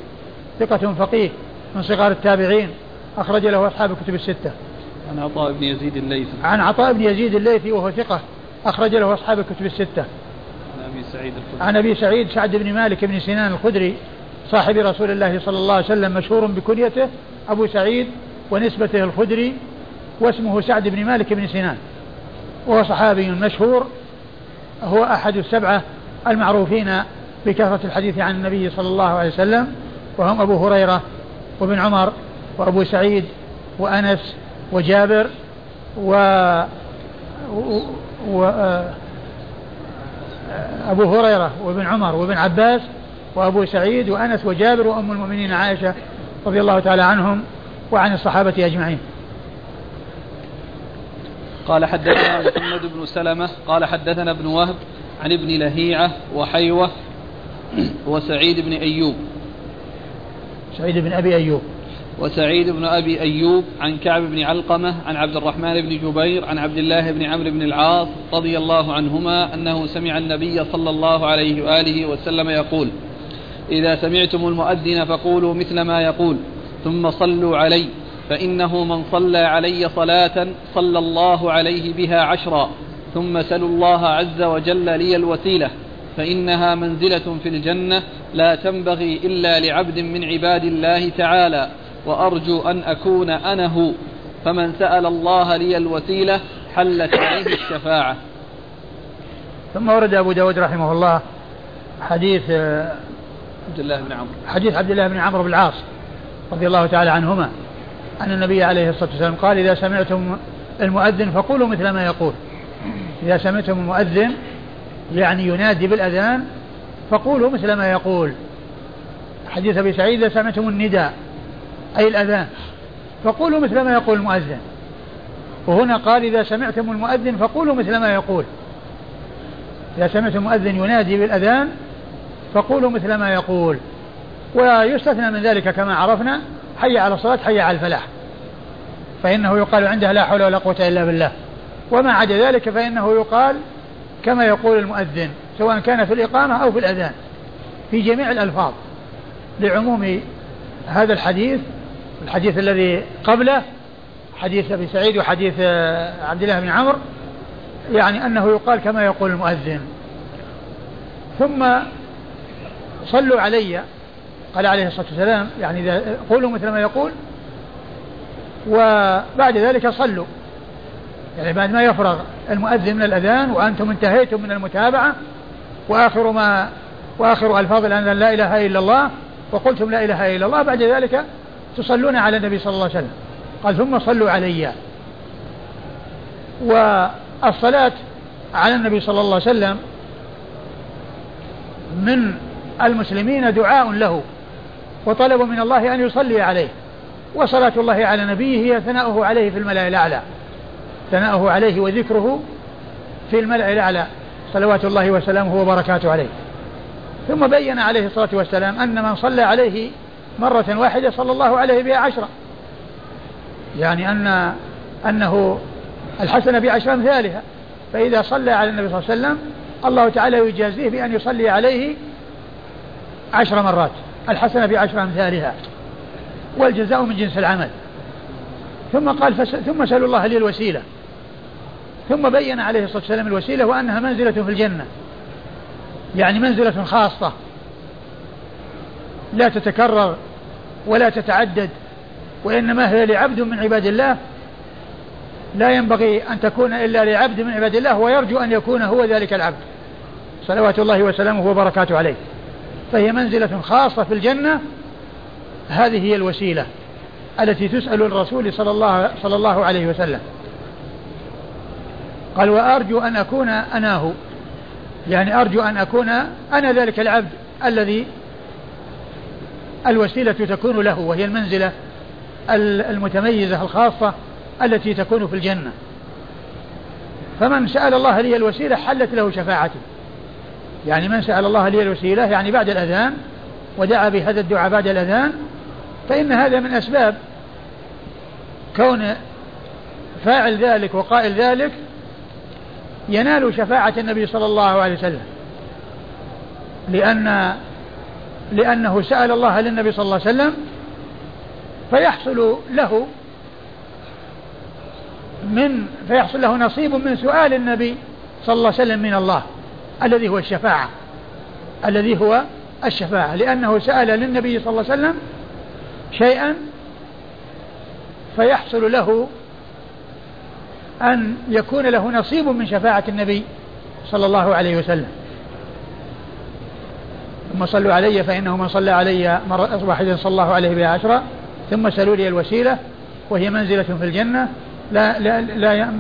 ثقة فقيه من صغار التابعين أخرج له أصحاب الكتب الستة. عن عطاء بن يزيد الليثي. عن عطاء بن يزيد الليثي وهو ثقة أخرج له أصحاب الكتب الستة. عن أبي سعيد الخدري. عن أبي سعيد سعد بن مالك بن سنان الخدري صاحب رسول الله صلى الله عليه وسلم مشهور بكنيته أبو سعيد ونسبته الخدري واسمه سعد بن مالك بن سنان. وهو صحابي مشهور هو أحد السبعة المعروفين بكثرة الحديث عن النبي صلى الله عليه وسلم وهم أبو هريرة وابن عمر وأبو سعيد وأنس وجابر و, و... و... أبو هريرة وابن عمر وابن عباس وأبو سعيد وأنس وجابر وأم المؤمنين عائشة رضي الله تعالى عنهم وعن الصحابة أجمعين. قال حدثنا محمد بن سلمة قال حدثنا ابن وهب عن ابن لهيعة وحيوة وسعيد بن أيوب. سعيد بن أبي أيوب. وسعيد بن أبي أيوب عن كعب بن علقمة عن عبد الرحمن بن جبير عن عبد الله بن عمرو بن العاص رضي الله عنهما أنه سمع النبي صلى الله عليه وآله وسلم يقول إذا سمعتم المؤذن فقولوا مثل ما يقول ثم صلوا علي فإنه من صلى علي صلاة صلى الله عليه بها عشرا. ثم سلوا الله عز وجل لي الوسيلة فإنها منزلة في الجنة لا تنبغي إلا لعبد من عباد الله تعالى وأرجو أن أكون أنا هو. فمن سأل الله لي الوسيلة حلت عليه الشفاعة. ثم ورد أبو داود رحمه الله حديث آه، عبد الله بن عمرو. حديث عبد الله بن عمرو بن العاص رضي الله تعالى عنهما أن النبي عليه الصلاة والسلام قال إذا سمعتم المؤذن فقولوا مثل ما يقول. إذا سمعتم المؤذن يعني ينادي بالأذان فقولوا مثل ما يقول. حديث أبي سعيد إذا سمعتم النداء أي الأذان فقولوا مثل ما يقول المؤذن. وهنا قال إذا سمعتم المؤذن فقولوا مثل ما يقول. إذا سمعتم المؤذن ينادي بالأذان فقولوا مثل ما يقول. ويستثنى من ذلك كما عرفنا حي على الصلاة حي على الفلاح. فإنه يقال عندها لا حول ولا قوة إلا بالله. وما عدا ذلك فإنه يقال كما يقول المؤذن سواء كان في الإقامة أو في الأذان في جميع الألفاظ. لعموم هذا الحديث الحديث الذي قبله حديث أبي سعيد وحديث آه، عبد الله بن عمرو يعني أنه يقال كما يقول المؤذن. ثم صلوا علي قال عليه الصلاة والسلام يعني إذا قولوا مثل ما يقول وبعد ذلك صلوا. يعني بعد ما يفرغ المؤذن من الأذان وأنتم انتهيتم من المتابعة وآخر ما وآخر ألفاظ الأذان لا إله إلا الله وقلتم لا إله إلا الله بعد ذلك تصلون على النبي صلى الله عليه وسلم. قال ثم صلوا علي. والصلاة على النبي صلى الله عليه وسلم من المسلمين دعاء له وطلب من الله أن يصلي عليه وصلاة الله على نبيه هي ثناؤه عليه في الملأ الأعلى. ثناؤه عليه وذكره في الملأ الأعلى صلوات الله وسلامه وبركاته عليه. ثم بين عليه الصلاة والسلام أن من صلى عليه مرة واحدة صلى الله عليه بها عشرة يعني أن أنه الحسنة بعشر أمثالها. فإذا صلى على النبي صلى الله عليه وسلم الله تعالى يجازيه بأن يصلي عليه عشر مرات الحسنة بعشر أمثالها. والجزاء من جنس العمل. ثم قال فس... ثم سألوا الله لي الوسيلة. ثم بين عليه الصلاة والسلام الوسيلة وأنها منزلة في الجنة. يعني منزلة خاصة. لا تتكرر ولا تتعدد وإنما هي لعبد من عباد الله. لا ينبغي أن تكون إلا لعبد من عباد الله ويرجو أن يكون هو ذلك العبد. صلوات الله وسلامه وبركاته عليه. فهي منزلة خاصة في الجنة. هذه هي الوسيلة التي تسأل الرسول صلى الله, صلى الله عليه وسلم. قال وأرجو أن أكون أناه يعني أرجو أن أكون أنا ذلك العبد الذي الوسيلة تكون له وهي المنزلة المتميزة الخاصة التي تكون في الجنة. فمن سأل الله لي الوسيلة حلت له شفاعتي. يعني من سأل الله لي الوسيلة يعني بعد الأذان ودعا بهذا الدعاء بعد الأذان فإن هذا من أسباب كون فاعل ذلك وقائل ذلك ينال شفاعة النبي صلى الله عليه وسلم. لأن لأنه سأل الله للنبي صلى الله عليه وسلم فيحصل له من فيحصل له نصيب من سؤال النبي صلى الله عليه وسلم من الله الذي هو الشفاعة الذي هو الشفاعة. لأنه سأل للنبي صلى الله عليه وسلم شيئا فيحصل له أن يكون له نصيب من شفاعة النبي صلى الله عليه وسلم. ثم صلوا علي فإنه من صلى علي مرة واحدة صلى الله عليه بها عشرة ثم سألوا لي الوسيلة وهي منزلة في الجنة. لا لا لا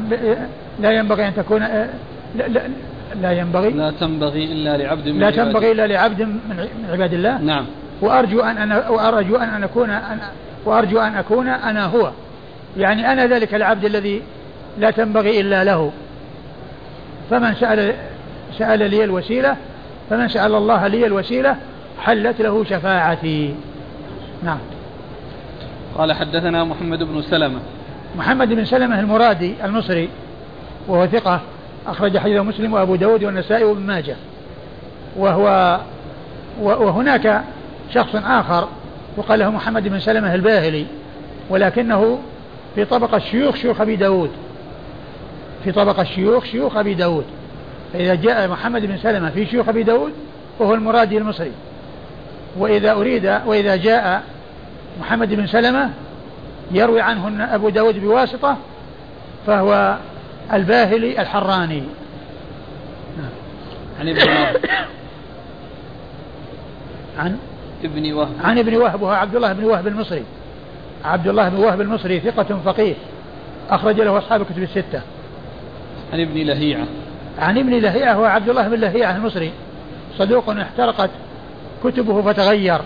لا ينبغي أن تكون لا, لا, لا ينبغي. لا تنبغي إلا لعبد من لا تنبغي إلا لعبد من عباد الله. نعم. وأرجو أن أنا وأرجو أن أكون أن وأرجو أن أكون أنا هو. يعني أنا ذلك العبد الذي لا تنبغي إلا له. فمن سأل سأل لي الوسيلة فمن سأل الله لي الوسيلة حلت له شفاعتي. نعم. قال حدثنا محمد بن سلمة. محمد بن سلمة المرادي المصري وهو ثقة أخرج حديث مسلم وأبو داود والنسائي وابن ماجه. وهو وهناك شخص آخر يقال له محمد بن سلمة الباهلي ولكنه في طبقة شيوخ شيوخ أبي داود. في طبقة شيوخ شيوخ أبي داود. فإذا جاء محمد بن سلمة في شيوخ أبي داود وهو المرادي المصري. وإذا أريد وإذا جاء محمد بن سلمة يروي عنه أبو داود بواسطة فهو الباهلي الحراني. عن ابن وهب. عن؟ ابن وهب. عن ابن وهب وهو عبد الله بن وهب المصري. عبد الله بن وهب المصري ثقة فقيه. أخرج له أصحاب الكتب الستة. عن ابن لهيعة. عن ابن لهيعة هو عبد الله بن لهيعة المصري. صدوق احترقت كتبه فتغير.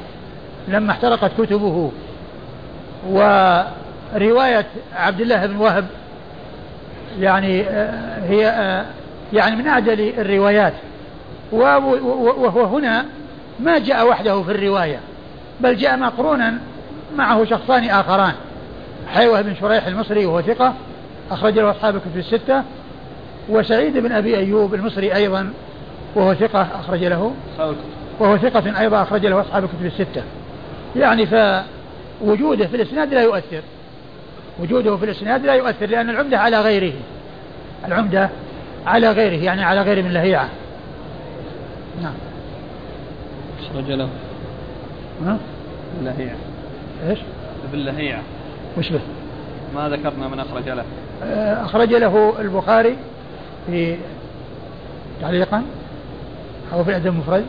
لما احترقت كتبه. ورواية عبد الله بن وهب يعني آه، هي آه، يعني من أعدل الروايات. وهو هنا ما جاء وحده في الرواية بل جاء مقرونا معه شخصان آخران. حيوة بن شريح المصري وهو ثقة أخرج له أصحاب الكتب الستة. وسعيد بن أبي أيوب المصري أيضا وهو ثقة أخرج له. وهو ثقة أيضا أخرج له أصحاب الكتب الستة. يعني فوجوده في الإسناد لا يؤثر. وجوده في الإسناد لا يؤثر لأن العمدة على غيره. العمدة على غيره يعني على غير من لهيعة نعم. أخرج له. ها؟ لهيعة إيش؟ ابن لهيعة وش به؟ ما ذكرنا من أخرج له. آه، أخرج له البخاري في تعليقا أو في الأدب المفرد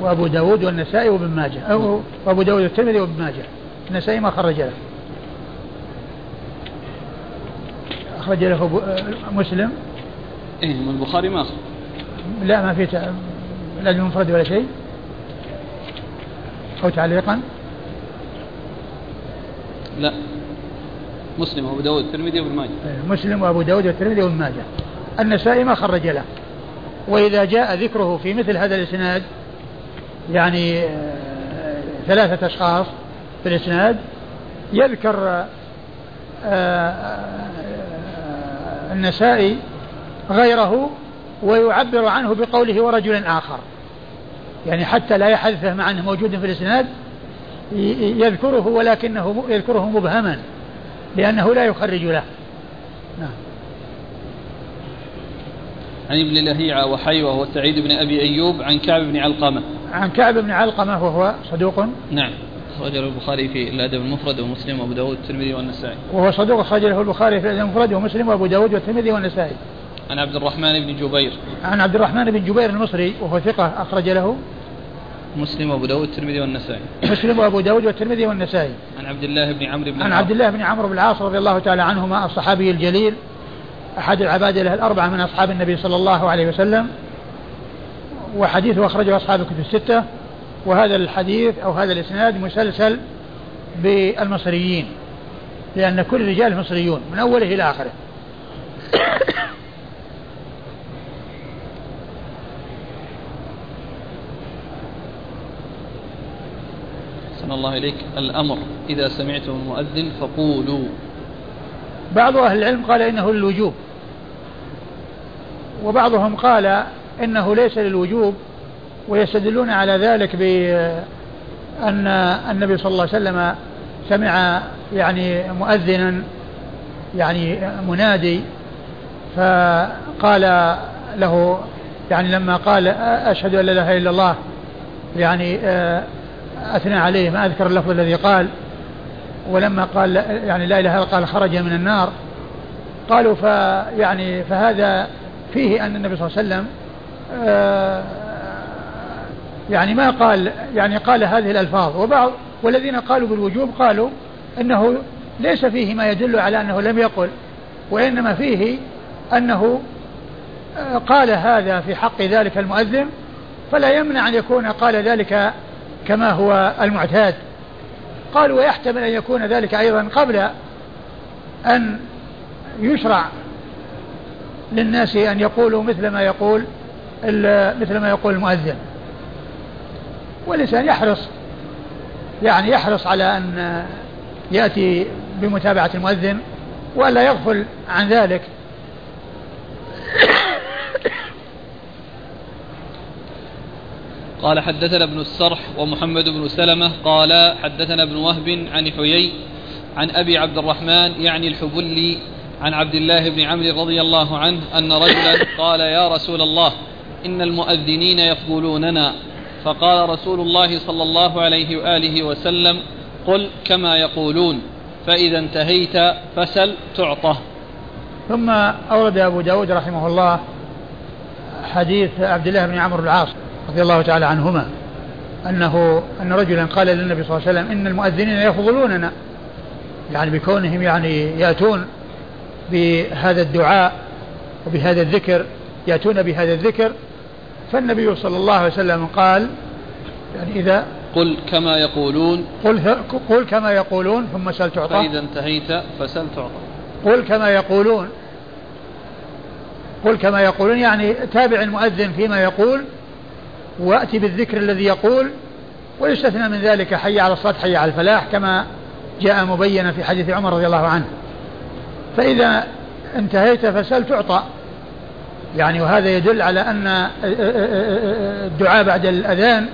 وأبو داود والنسائي وابن ماجه. أو وأبو داود والترمذي وابن ماجه. النسائي ما خرج له. أخرج له مسلم. إيه من البخاري ما أخرج. لا ما في الأدب المفرد ولا شيء. أو تعليقا. لا. مسلم وأبو داود والترمذي وابن ماجه. إيه، مسلم وأبو داود والترمذي وابن ماجه. النسائي ما خرج له. وإذا جاء ذكره في مثل هذا الإسناد يعني آه، ثلاثة أشخاص في الإسناد يذكر آه، آه، النسائي غيره ويعبر عنه بقوله ورجل آخر. يعني حتى لا يحذفه مع أنه موجود في الإسناد يذكره ولكنه يذكره مبهما. لأنه لا يخرج له. نعم. عن ابن لهيعة وحيوة وسعيد بن أبي أيوب عن كعب بن علقمة. عن كعب بن علقمة وهو صدوق. نعم. أخرج له البخاري في الأدب المفرد ومسلم وأبو داود والترمذي والنسائي. وهو صدوق أخرج له البخاري في الأدب المفرد ومسلم وأبو داود والترمذي والنسائي. عن عبد الرحمن بن جبير. عن عبد الرحمن بن جبير المصري وهو ثقة أخرج له. مسلم وأبو داود والترمذي والنسائي. مسلم وأبو داود والترمذي والنسائي. عن عبد الله بن عمرو بن عن عبد الله بن عمرو بن العاص رضي الله تعالى عنهما الصحابي الجليل أحد العبادله الأربعة من أصحاب النبي صلى الله عليه وسلم وحديثه أخرجه أصحاب الكتب الستة وهذا الحديث أو هذا الإسناد مسلسل بالمصريين لأن كل الرجال مصريون من أوله إلى آخره. الله إليك الأمر. إذا سمعتم المؤذن فقولوا. بعض أهل العلم قال إنه للوجوب. وبعضهم قال إنه ليس للوجوب ويستدلون على ذلك بأن النبي صلى الله عليه وسلم سمع يعني مؤذنا يعني منادي فقال له يعني لما قال أشهد أن لا إله إلا الله يعني أثنى عليه ما أذكر اللفظ الذي قال ولما قال يعني لا إله إلا قال خرج من النار. قالوا فيعني فهذا فيه أن النبي صلى الله عليه وسلم آه، يعني ما قال يعني قال هذه الألفاظ. وبعض والذين قالوا بالوجوب قالوا أنه ليس فيه ما يدل على أنه لم يقل وإنما فيه أنه آه، قال هذا في حق ذلك المؤذن فلا يمنع أن يكون قال ذلك كما هو المعتاد. قال ويحتمل أن يكون ذلك أيضا قبل أن يشرع للناس أن يقولوا مثل ما يقول مثل ما يقول المؤذن. والإنسان يحرص يعني يحرص على أن يأتي بمتابعة المؤذن وألا يغفل عن ذلك. قال حدثنا ابن السرح ومحمد بن سلمة قال حدثنا ابن وهب عن حيي عن أبي عبد الرحمن يعني الحبلي عن عبد الله بن عمرو رضي الله عنه أن رجلا قال يا رسول الله إن المؤذنين يفضلوننا فقال رسول الله صلى الله عليه وآله وسلم قل كما يقولون فإذا انتهيت فسل تعطه ثم أورد أبو داود رحمه الله حديث عبد الله بن عمرو العاص. رضي الله تعالى عنهما أنه أن رجلا قال للنبي صلى الله عليه وسلم إن المؤذنين يفضلوننا يعني بكونهم يعني يأتون بهذا الدعاء وبهذا الذكر يأتون بهذا الذكر. فالنبي صلى الله عليه وسلم قال يعني إذا قل كما يقولون. قل, قل كما يقولون ثم سل تعطى. فإذا انتهيت فسل تعطى. قل كما يقولون. قل كما يقولون يعني تابع المؤذن فيما يقول وأتي بالذكر الذي يقول ويستثنى من ذلك حي على الصلاة حي على الفلاح كما جاء مبينا في حديث عمر رضي الله عنه. فإذا انتهيت فسل تعطى. يعني وهذا يدل على أن الدعاء بعد الأذان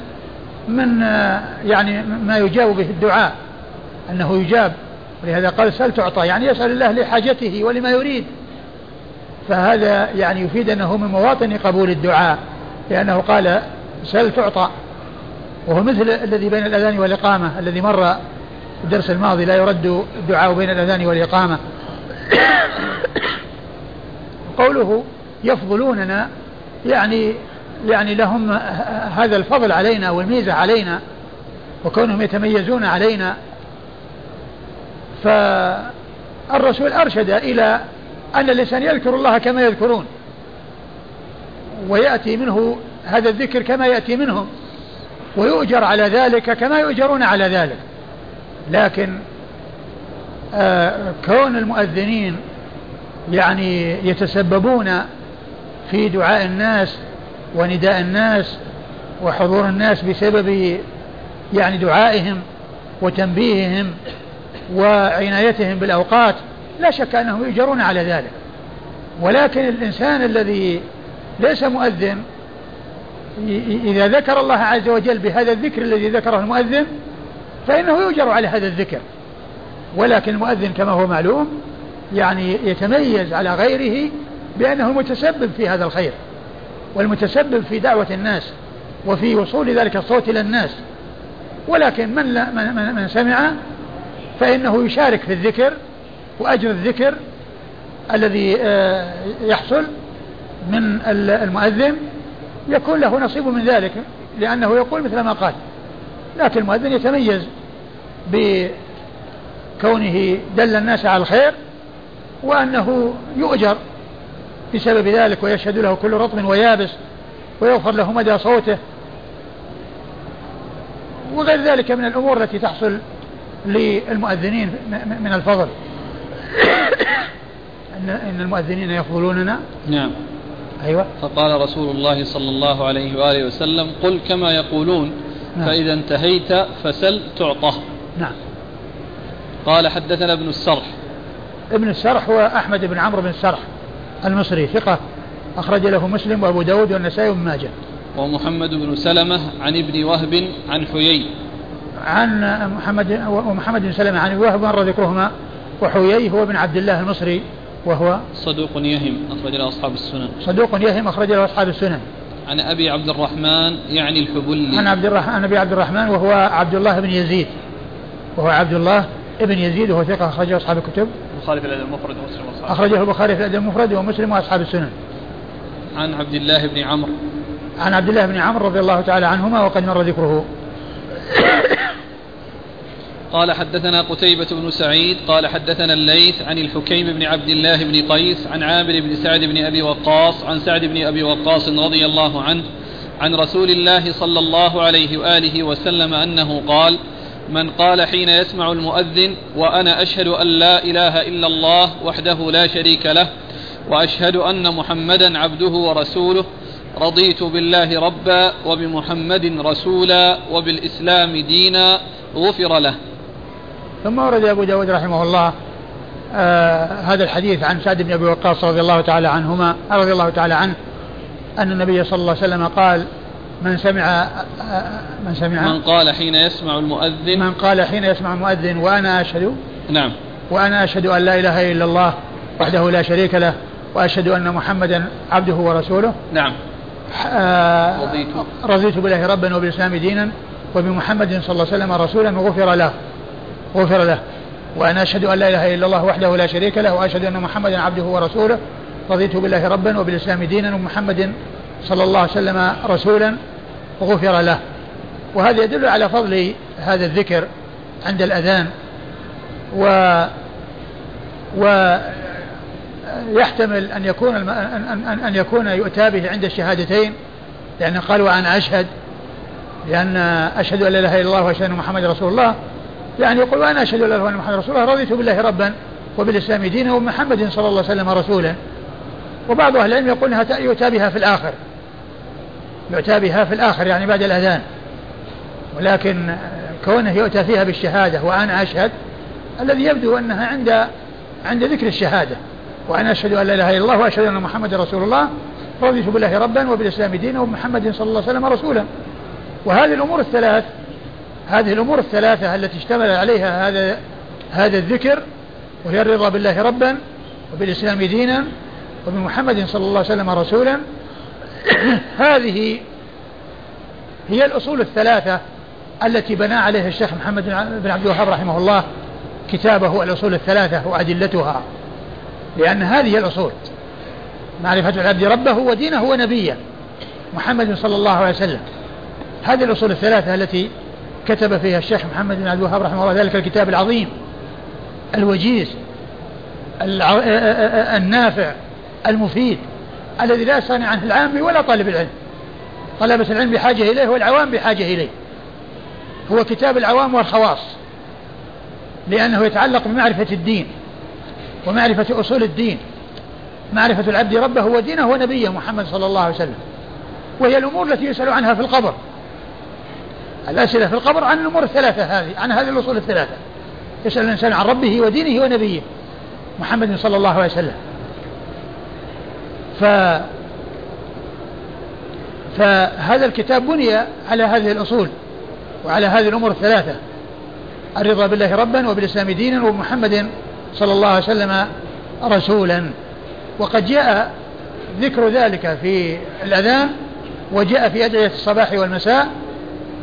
من يعني ما يجاب به الدعاء. أنه يجاب. ولهذا قال سل تعطى. يعني يسأل الله لحاجته ولما يريد. فهذا يعني يفيد أنه من مواطن قبول الدعاء. لأنه قال سل تعطى. وهو مثل الذي بين الأذان والإقامة الذي مر الدرس الماضي لا يرد الدعاء بين الأذان والإقامة. قوله يفضلوننا يعني يعني لهم هذا الفضل علينا والميزة علينا وكونهم يتميزون علينا. فالرسول أرشد إلى أن الإنسان يذكر الله كما يذكرون ويأتي منه هذا الذكر كما يأتي منهم ويؤجر على ذلك كما يؤجرون على ذلك. لكن آه كون المؤذنين يعني يتسببون في دعاء الناس ونداء الناس وحضور الناس بسبب يعني دعائهم وتنبيههم وعنايتهم بالأوقات لا شك أنهم يؤجرون على ذلك. ولكن الإنسان الذي ليس مؤذن إذا ذكر الله عز وجل بهذا الذكر الذي ذكره المؤذن فإنه يؤجر على هذا الذكر. ولكن المؤذن كما هو معلوم يعني يتميز على غيره بأنه المتسبب في هذا الخير والمتسبب في دعوة الناس وفي وصول ذلك الصوت إلى الناس. ولكن من, لا من, من سمع فإنه يشارك في الذكر وأجر الذكر الذي آه، يحصل من المؤذن يكون له نصيب من ذلك لأنه يقول مثل ما قال. لكن المؤذن يتميز بكونه دل الناس على الخير وأنه يؤجر بسبب ذلك ويشهد له كل رطب ويابس ويغفر له مدى صوته وغير ذلك من الأمور التي تحصل للمؤذنين من الفضل. إن المؤذنين يفضلوننا. نعم. أيوة. فقال رسول الله صلى الله عليه وآله وسلم قل كما يقولون نعم. فإذا انتهيت فسل تعطه. نعم. قال حدثنا ابن السرح. ابن السرح هو أحمد بن عمرو بن السرح المصري ثقة أخرج له مسلم وأبو داود والنسائي وابن ماجه. ومحمد بن سلمة عن ابن وهب عن حيي. عن محمد ومحمد بن سلمة عن وهب مر ذكرهما وحيي هو ابن عبد الله المصري. وهو صدوق يهم أخرج له أصحاب السنن. صدوق يهم أخرج له أصحاب السنن. عن أبي عبد الرحمن يعني الحبلي. عن عبد الرحمن عن أبي عبد الرحمن وهو عبد الله بن يزيد. وهو عبد الله ابن يزيد وهو ثقة أخرجه أصحاب الكتب. البخاري في الأدب المفرد ومسلم وأصحاب أخرجه البخاري في الأدب المفرد ومسلم وأصحاب السنن. عن عبد الله بن عمرو. عن عبد الله بن عمرو رضي الله تعالى عنهما وقد مر ذكره. قال حدثنا قتيبة بن سعيد قال حدثنا الليث عن الحكيم بن عبد الله بن قيس عن عامر بن سعد بن أبي وقاص عن سعد بن أبي وقاص رضي الله عنه عن رسول الله صلى الله عليه وآله وسلم أنه قال من قال حين يسمع المؤذن وأنا أشهد أن لا إله إلا الله وحده لا شريك له وأشهد أن محمدا عبده ورسوله رضيت بالله ربا وبمحمد رسولا وبالإسلام دينا غفر له. ثم ورد أبو داود رحمه الله آه هذا الحديث عن سعد بن أبي وقاص رضي الله تعالى عنهما رضي الله تعالى عنه أن النبي صلى الله عليه وسلم قال من سمع من سمع من قال حين يسمع المؤذن من قال حين يسمع المؤذن وأنا أشهد نعم. وأنا أشهد أن لا إله إلا الله وحده لا شريك له وأشهد أن محمدا عبده ورسوله. نعم. آه رضيت. رضيت بالله ربا وبالإسلام دينا وبمحمد صلى الله عليه وسلم رسولا غفر له. غفر له. وأنا أشهد أن لا إله إلا الله وحده لا شريك له وأشهد أن محمدا عبده ورسوله. رضيت بالله ربا وبالإسلام دينا ومحمد صلى الله عليه وسلم رسولا غفر له. وهذا يدل على فضل هذا الذكر عند الأذان. و ويحتمل أن يكون الم... أن, أن, أن يكون يؤتى به عند الشهادتين. لأن قال وأنا أشهد لأن أشهد أن لا إله إلا الله وأشهد أن محمد رسول الله. يعني يقول وأنا أشهد أن لا إلا الله محمد رسول الله رضيت بالله ربا وبالإسلام دينا ومحمد صلى الله عليه وسلم رسولا. وبعض أهل العلم يقول أنها يؤتى بها في الآخر. يؤتى بها في الآخر يعني بعد الأذان. ولكن كونه يؤتى فيها بالشهادة وأنا أشهد الذي يبدو أنها عند عند ذكر الشهادة. وأنا أشهد أن لا إله إلا الله وأشهد أن محمد رسول الله رضيت بالله ربا وبالإسلام دينا ومحمد صلى الله عليه وسلم رسولا. وهذه الأمور الثلاث هذه الأمور الثلاثة التي اشتمل عليها هذا هذا الذكر وهي الرضا بالله ربا وبالإسلام دينا وبمحمد صلى الله عليه وسلم رسولا. هذه هي الأصول الثلاثة التي بنى عليها الشيخ محمد بن عبد الوهاب رحمه الله كتابه الأصول الثلاثة وأدلتها. لأن هذه الأصول. معرفة العبد ربه ودينه ونبيه محمد صلى الله عليه وسلم. هذه الأصول الثلاثة التي كتب فيها الشيخ محمد بن عبد الوهاب رحمه الله ذلك الكتاب العظيم الوجيز النافع المفيد الذي لا يستغني عنه العام ولا طالب العلم. طلبة العلم بحاجة إليه والعوام بحاجة إليه. هو كتاب العوام والخواص لأنه يتعلق بمعرفة الدين ومعرفة أصول الدين. معرفة العبد ربه ودينه ونبيه محمد صلى الله عليه وسلم. وهي الأمور التي يسأل عنها في القبر. الأسئلة في القبر عن الأمور الثلاثة هذه عن هذه الأصول الثلاثة. يسأل الإنسان عن ربه ودينه ونبيه محمد صلى الله عليه وسلم. ف فهذا الكتاب بني على هذه الأصول وعلى هذه الأمور الثلاثة الرضا بالله ربا وبالإسلام دينا ومحمد صلى الله عليه وسلم رسولا. وقد جاء ذكر ذلك في الأذان وجاء في أدعية الصباح والمساء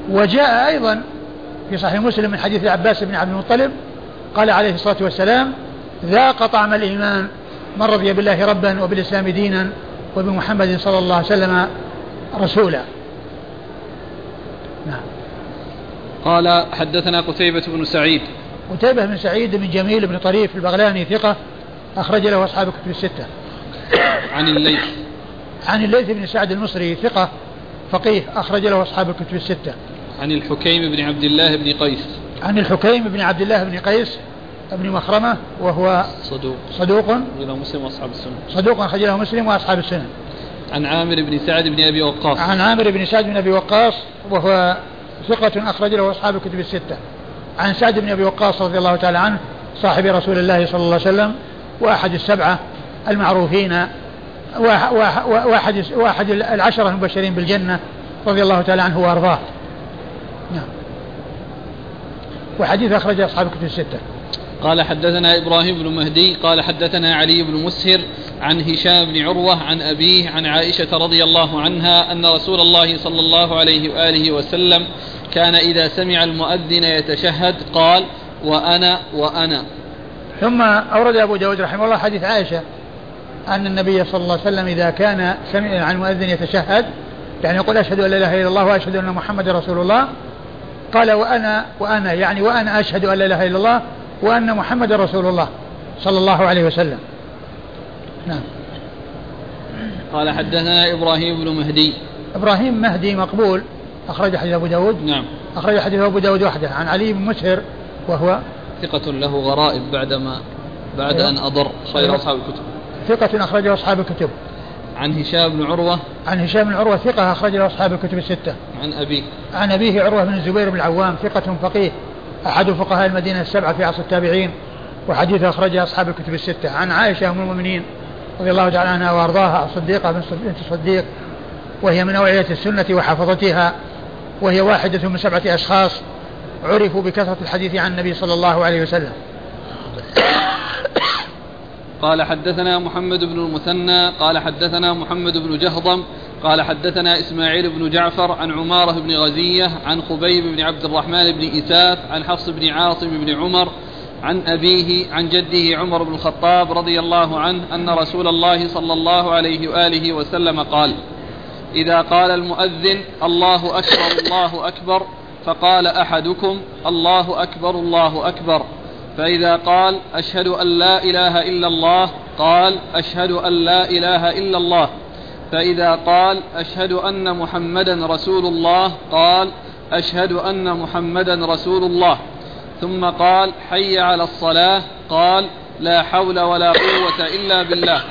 وجاء أيضا في صحيح مسلم من حديث العباس بن عبد المطلب قال عليه الصلاة والسلام ذاق طعم الإيمان من رضي بالله ربا وبالإسلام دينا وبمحمد صلى الله عليه وسلم رسولا. نعم. قال حدثنا قتيبة بن سعيد. قتيبة بن سعيد بن جميل بن طريف البغلاني ثقة أخرج له أصحاب الكتب الستة. عن الليث. عن الليث بن سعد المصري ثقة فقيه أخرج له أصحاب الكتب الستة. عن الحكيم بن عبد الله بن قيس. عن الحكيم بن عبد الله بن قيس بن مخرمة وهو صدوق. صدوق له مسلم وأصحاب السنة. صدوق أخرج له مسلم وأصحاب السنة. عن عامر بن سعد بن أبي وقاص. عن عامر بن سعد بن أبي وقاص وهو ثقة أخرج له أصحاب الكتب الستة. عن سعد بن أبي وقاص رضي الله تعالى عنه صاحب رسول الله صلى الله عليه وسلم وأحد السبعة المعروفين وأحد وأحد العشرة المبشرين بالجنة رضي الله تعالى عنه وأرضاه. نعم. وحديث أخرج أصحاب الكتب الستة. قال حدثنا إبراهيم بن مهدي قال حدثنا علي بن مسهر عن هشام بن عروة عن أبيه عن عائشة رضي الله عنها أن رسول الله صلى الله عليه وآله وسلم كان إذا سمع المؤذن يتشهد قال وأنا وأنا. ثم أورد أبو داود رحمه الله حديث عائشة أن النبي صلى الله عليه وسلم إذا كان سمع عن المؤذن يتشهد يعني يقول أشهد أن لا إله إلا الله وأشهد أن محمد رسول الله قال وأنا وأنا يعني وأنا أشهد أن لا إله إلا الله وأن محمد رسول الله صلى الله عليه وسلم. نعم. قال حدثنا إبراهيم بن مهدي. إبراهيم مهدي مقبول أخرج حديث أبو داود. نعم. أخرج حديث أبو داود وحده عن علي بن مسهر وهو ثقة له غرائب بعدما بعد أن أضر خير أصحاب الكتب. ثقة أخرجه أصحاب الكتب. عن هشام بن عروة. عن هشام بن عروة ثقة أخرج له أصحاب الكتب الستة. عن أبيه. عن أبيه عروة بن الزبير بن العوام ثقة فقيه. أحد فقهاء المدينة السبعة في عصر التابعين وحديثه أخرجه أصحاب الكتب الستة. عن عائشة أم المؤمنين رضي الله تعالى عنها وأرضاها الصديقة بنت الصديق وهي من أوعية السنة وحفظتها وهي واحدة من سبعة أشخاص عرفوا بكثرة الحديث عن النبي صلى الله عليه وسلم. قال حدثنا محمد بن المثنى قال حدثنا محمد بن جهضم قال حدثنا إسماعيل بن جعفر عن عمارة بن غزية عن خبيب بن عبد الرحمن بن إساف عن حفص بن عاصم بن عمر عن أبيه عن جده عمر بن الخطاب رضي الله عنه أن رسول الله صلى الله عليه وآله وسلم قال إذا قال المؤذن الله أكبر الله أكبر فقال أحدكم الله أكبر الله أكبر. فإذا قال أشهد أن لا إله إلا الله قال أشهد أن لا إله إلا الله. فإذا قال أشهد أن محمدا رسول الله قال أشهد أن محمدا رسول الله. ثم قال حي على الصلاة قال لا حول ولا قوة إلا بالله.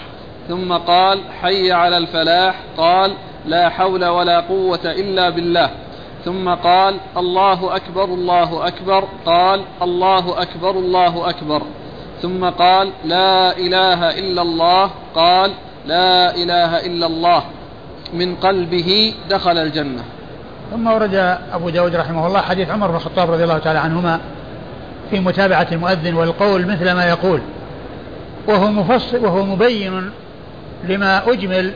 ثم قال حي على الفلاح قال لا حول ولا قوة إلا بالله. ثم قال الله أكبر الله أكبر. قال الله أكبر الله أكبر. ثم قال لا إله إلا الله. قال لا إله إلا الله. من قلبه دخل الجنة. ثم ورد أبو داود رحمه الله حديث عمر بن الخطاب رضي الله تعالى عنهما في متابعة المؤذن والقول مثل ما يقول. وهو مفصل وهو مبين لما أجمل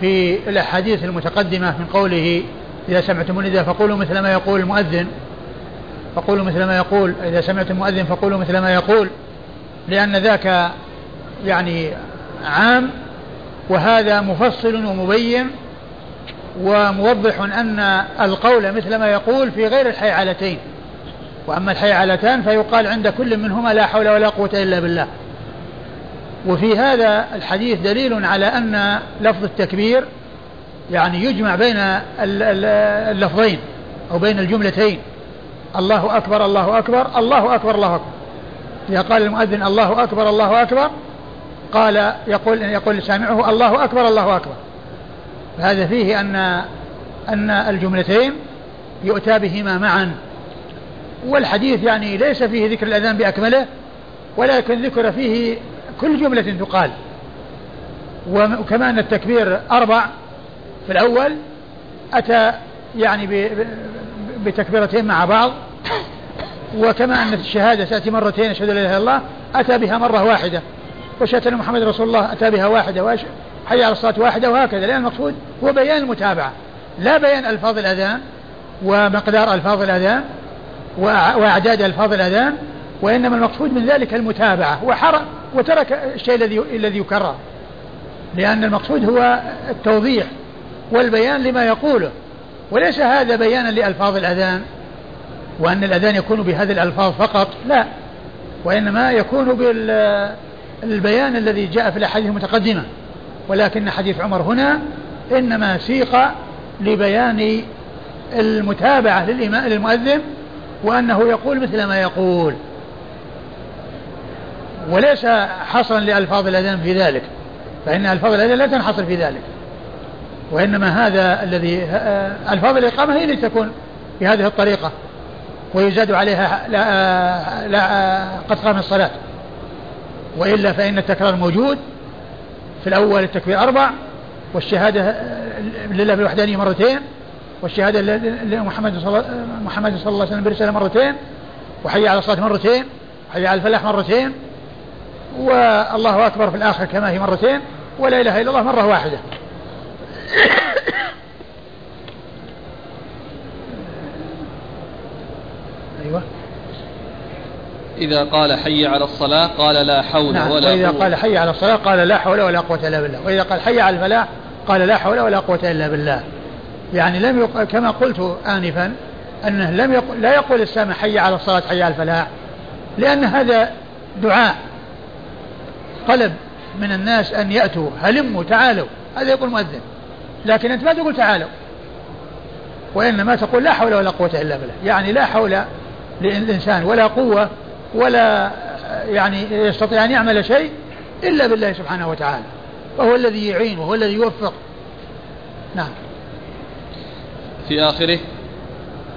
في الأحاديث المتقدمة من قوله إذا سمعتم النداء فقولوا مثل ما يقول المؤذن. فقولوا مثل ما يقول. إذا سمعتم المؤذن فقولوا مثل ما يقول. لأن ذاك يعني عام وهذا مفصل ومبين وموضح أن القول مثل ما يقول في غير الحيعلتين. وأما الحيعلتان فيقال عند كل منهما لا حول ولا قوة إلا بالله. وفي هذا الحديث دليل على أن لفظ التكبير يعني يجمع بين اللفظين أو بين الجملتين. الله أكبر الله أكبر الله أكبر الله أكبر. إذا قال المؤذن الله أكبر الله أكبر قال يقول يقول سامعه الله أكبر الله أكبر. فهذا فيه أن أن الجملتين يؤتى بهما معا. والحديث يعني ليس فيه ذكر الأذان بأكمله ولكن ذكر فيه كل جملة تقال. وكما أن التكبير أربع في الأول أتى يعني بتكبيرتين مع بعض وكما أن الشهادة تأتي مرتين أشهد لا إله إلا الله أتى بها مرة واحدة. وشهادة محمد رسول الله أتى بها واحدة حي على الصلاة واحدة وهكذا. لأن المقصود هو بيان المتابعة لا بيان ألفاظ الأذان ومقدار ألفاظ الأذان وأعداد ألفاظ الأذان وإنما المقصود من ذلك المتابعة. وحرق وترك الشيء الذي الذي يكرر. لأن المقصود هو التوضيح. والبيان لما يقوله. وليس هذا بيانا لألفاظ الأذان؟ وأن الأذان يكون بهذه الألفاظ فقط؟ لا. وإنما يكون بالبيان الذي جاء في الأحاديث المتقدمة. ولكن حديث عمر هنا إنما سيق لبيان المتابعة للمؤذن وأنه يقول مثل ما يقول. وليس حصرا لألفاظ الأذان في ذلك. فإن ألفاظ الأذان لا تنحصر في ذلك. وإنما هذا الذي ألفاظ الإقامة هي التي تكون بهذه الطريقة ويزاد عليها لا, لا قد قام الصلاة. وإلا فإن التكرار موجود في الأول التكبير أربع والشهادة لله بالوحدانية مرتين والشهادة لمحمد صلى محمد صلى الله عليه وسلم برسالة مرتين وحي على الصلاة مرتين وحي على الفلاح مرتين والله أكبر في الآخر كما هي مرتين ولا إله إلا الله مرة واحدة. أيوة. إذا قال حي على الصلاة قال لا حول نعم. ولا وإذا قال حي على الصلاة قال لا حول ولا قوة إلا بالله. وإذا قال حي على الفلاح قال لا حول ولا قوة إلا بالله. يعني لم يق... كما قلت آنفا أنه لم يق... لا يقول السامع حي على الصلاة حي على الفلاح لأن هذا دعاء طلب من الناس أن يأتوا هلموا تعالوا. هذا يقول مؤذن لكن أنت ما تقول تعالوا. وإنما تقول لا حول ولا قوة إلا بالله. يعني لا حول للإنسان ولا قوة ولا يعني يستطيع أن يعمل شيء إلا بالله سبحانه وتعالى. وهو الذي يعين وهو الذي يوفق. نعم. في آخره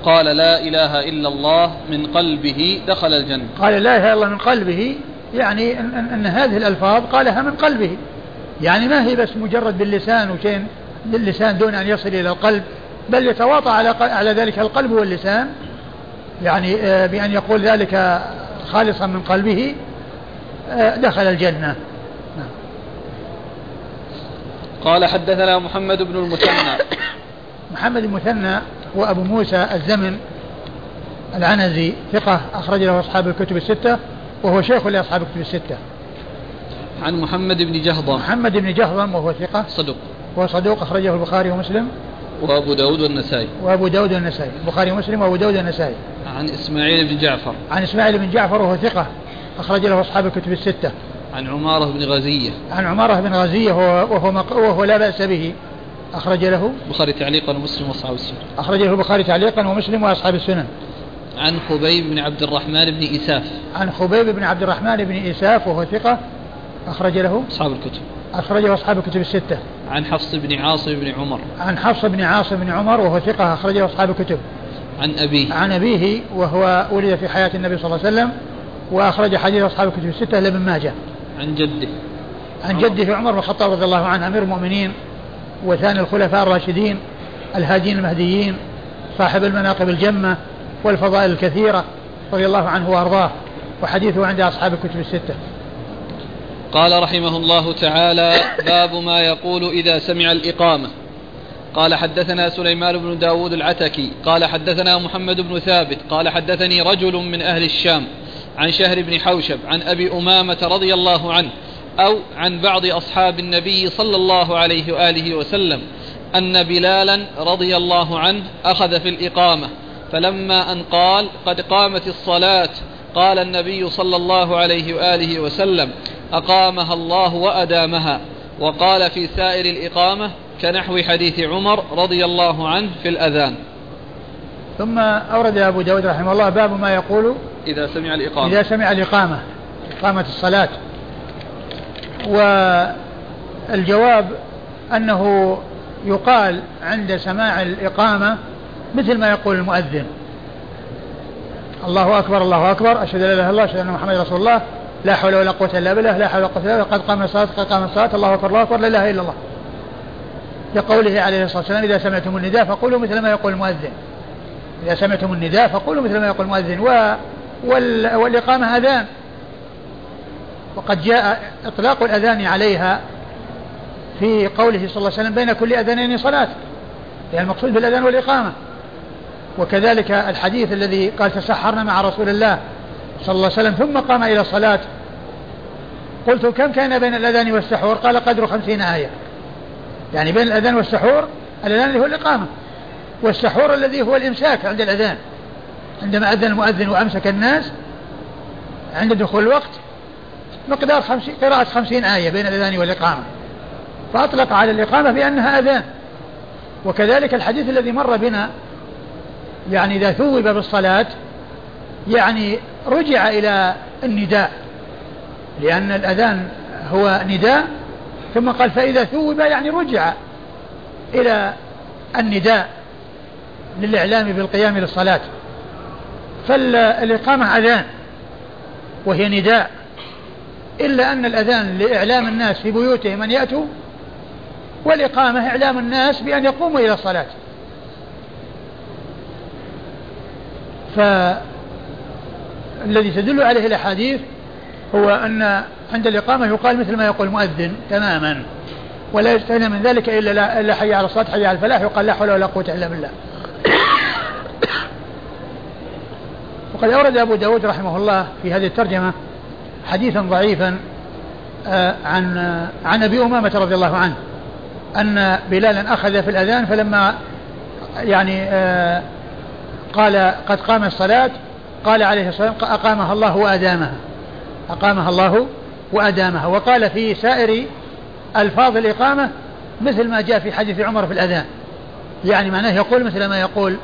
قال لا إله إلا الله من قلبه دخل الجنة. قال لا إله إلا الله من قلبه يعني أن, أن, هذه الألفاظ قالها من قلبه. يعني ما هي بس مجرد باللسان وشيء باللسان دون أن يصل إلى القلب بل يتواطى على على ذلك القلب واللسان. يعني آه، بأن يقول ذلك خالصا من قلبه آه، دخل الجنة. نعم. قال حدثنا محمد بن المثنى. محمد المثنى وأبو موسى الزمن العنزي ثقة أخرج له أصحاب الكتب الستة وهو شيخ لأصحاب الكتب الستة. عن محمد بن جهضم. محمد بن جهضم وهو ثقة. صدوق وهو صدوق أخرجه البخاري ومسلم. وأبو داود والنسائي. وأبو داود والنسائي. البخاري ومسلم وأبو داود والنسائي. عن إسماعيل بن جعفر. عن إسماعيل بن جعفر وهو ثقة أخرج له أصحاب الكتب الستة. عن عمارة بن غزية. عن عمارة بن غزية وهو, وهو, وهو لا بأس به أخرج له. البخاري تعليقا ومسلم وأصحاب السنن. أخرج له البخاري تعليقا ومسلم وأصحاب السنن. عن خبيب بن عبد الرحمن بن إساف. عن خبيب بن عبد الرحمن بن إساف وهو ثقة أخرج له. أصحاب الكتب. أخرجه أصحاب الكتب الستة. عن حفص بن عاصم بن عمر. عن حفص بن عاصم بن عمر وهو ثقة أخرجه أصحاب الكتب. عن أبيه. عن أبيه وهو ولد في حياة النبي صلى الله عليه وسلم وأخرج حديث أصحاب الكتب الستة لابن ماجه. عن جده. عن جده عمر بن الخطاب رضي الله عنه أمير المؤمنين وثاني الخلفاء الراشدين الهادين المهديين صاحب المناقب الجمة والفضائل الكثيرة رضي الله عنه وأرضاه وحديثه عند أصحاب الكتب الستة. قال رحمه الله تعالى باب ما يقول إذا سمع الإقامة. قال حدثنا سليمان بن داود العتكي. قال حدثنا محمد بن ثابت. قال حدثني رجل من أهل الشام عن شهر بن حوشب عن أبي أمامة رضي الله عنه أو عن بعض أصحاب النبي صلى الله عليه وآله وسلم أن بلالا رضي الله عنه أخذ في الإقامة فلما أن قال قد قامت الصلاة قال النبي صلى الله عليه وآله وسلم أقامها الله وأدامها. وقال في سائر الإقامة كنحو حديث عمر رضي الله عنه في الأذان. ثم أورد أبو داود رحمه الله باب ما يقول إذا سمع الإقامة. إذا سمع الإقامة إقامة الصلاة. والجواب أنه يقال عند سماع الإقامة مثل ما يقول المؤذن. الله أكبر الله أكبر. أشهد أن لا إله إلا الله أشهد أن محمد رسول الله. لا حول ولا قوة إلا بالله لا حول ولا قوة إلا بالله. قد قام الصلاة قد قام الصلاة. الله أكبر الله أكبر لا إله إلا الله. لقوله عليه الصلاة والسلام إذا سمعتم النداء فقولوا مثل ما يقول المؤذن. إذا سمعتم النداء فقولوا مثل ما يقول المؤذن. و وال... والإقامة أذان. وقد جاء إطلاق الأذان عليها في قوله صلى الله عليه وسلم بين كل أذانين صلاة. يعني المقصود بالأذان والإقامة. وكذلك الحديث الذي قال تسحرنا مع رسول الله صلى الله عليه وسلم ثم قام إلى الصلاة. قلت كم كان بين الأذان والسحور؟ قال قدر خمسين آية. يعني بين الأذان والسحور الأذان اللي هو الإقامة والسحور الذي هو الإمساك عند الأذان. عندما أذن المؤذن وأمسك الناس عند دخول الوقت مقدار خمسين قراءة خمسين آية بين الأذان والإقامة. فأطلق على الإقامة بأنها أذان. وكذلك الحديث الذي مر بنا يعني إذا ثوب بالصلاة يعني رجع إلى النداء لأن الأذان هو نداء ثم قال فإذا ثوب يعني رجع إلى النداء للإعلام بالقيام للصلاة. فالإقامة أذان وهي نداء إلا أن الأذان لإعلام الناس في بيوتهم أن يأتوا والإقامة إعلام الناس بأن يقوموا إلى الصلاة. فالذي تدل عليه الأحاديث هو أن عند الإقامة يقال مثل ما يقول المؤذن تماما ولا يستثنى من ذلك إلا إلا حي على الصلاة حي على الفلاح يقال لا حول ولا قوة إلا بالله. وقد أورد أبو داود رحمه الله في هذه الترجمة حديثا ضعيفا آه، عن عن أبي أمامة رضي الله عنه أن بلالا أخذ في الأذان فلما يعني آه، قال قد قام الصلاة قال عليه الصلاة والسلام أقامها الله وأدامها. أقامها الله وأدامها. وقال في سائر ألفاظ الإقامة مثل ما جاء في حديث عمر في الأذان. يعني معناه يقول مثل ما يقول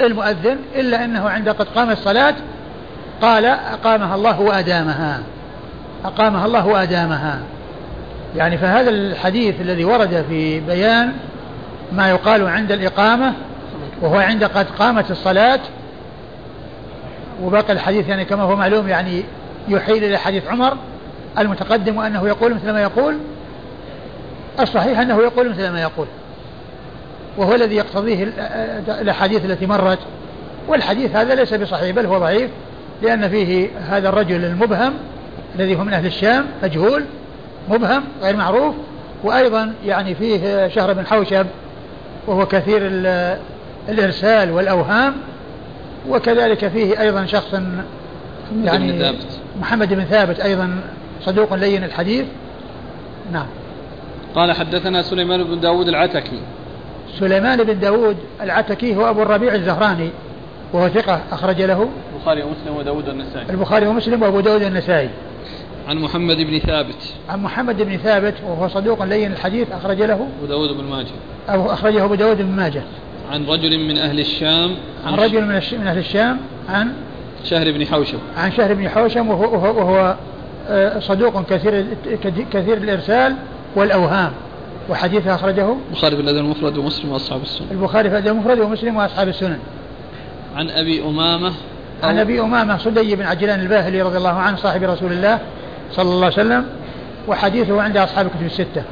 المؤذن إلا أنه عند قد قام الصلاة قال أقامها الله وأدامها. أقامها الله وأدامها. يعني فهذا الحديث الذي ورد في بيان ما يقال عند الإقامة وهو عند قد قامت الصلاة وباقي الحديث يعني كما هو معلوم يعني يحيل إلى حديث عمر المتقدم وأنه يقول مثل ما يقول الصحيح أنه يقول مثل ما يقول. وهو الذي يقتضيه الأحاديث التي مرت والحديث هذا ليس بصحيح بل هو ضعيف لأن فيه هذا الرجل المبهم الذي هو من أهل الشام مجهول مبهم غير معروف وأيضا يعني فيه شهر بن حوشب وهو كثير الإرسال والأوهام وكذلك فيه أيضا شخص يعني بن ثابت. محمد بن ثابت أيضا صدوق لين الحديث. نعم. قال حدثنا سليمان بن داود العتكي. سليمان بن داود العتكي هو أبو الربيع الزهراني وهو ثقة أخرج له البخاري ومسلم وداود النسائي البخاري ومسلم وأبو داود النسائي عن محمد بن ثابت. عن محمد بن ثابت وهو صدوق لين الحديث أخرج له أبو داود بن ماجه. أو أخرجه أبو داود بن ماجه. عن رجل من أهل الشام عن, عن رجل من, من أهل الشام عن شهر بن حوشم عن شهر بن حوشم وهو, وهو, وهو آه، صدوق كثير كثير الإرسال والأوهام وحديثه أخرجه البخاري في الأدب المفرد ومسلم وأصحاب السنن. البخاري في الأدب المفرد ومسلم وأصحاب السنن. عن أبي أمامة عن أبي أمامة صدي بن عجلان الباهلي رضي الله عنه صاحب رسول الله صلى الله عليه وسلم وحديثه عند أصحاب الكتب الستة.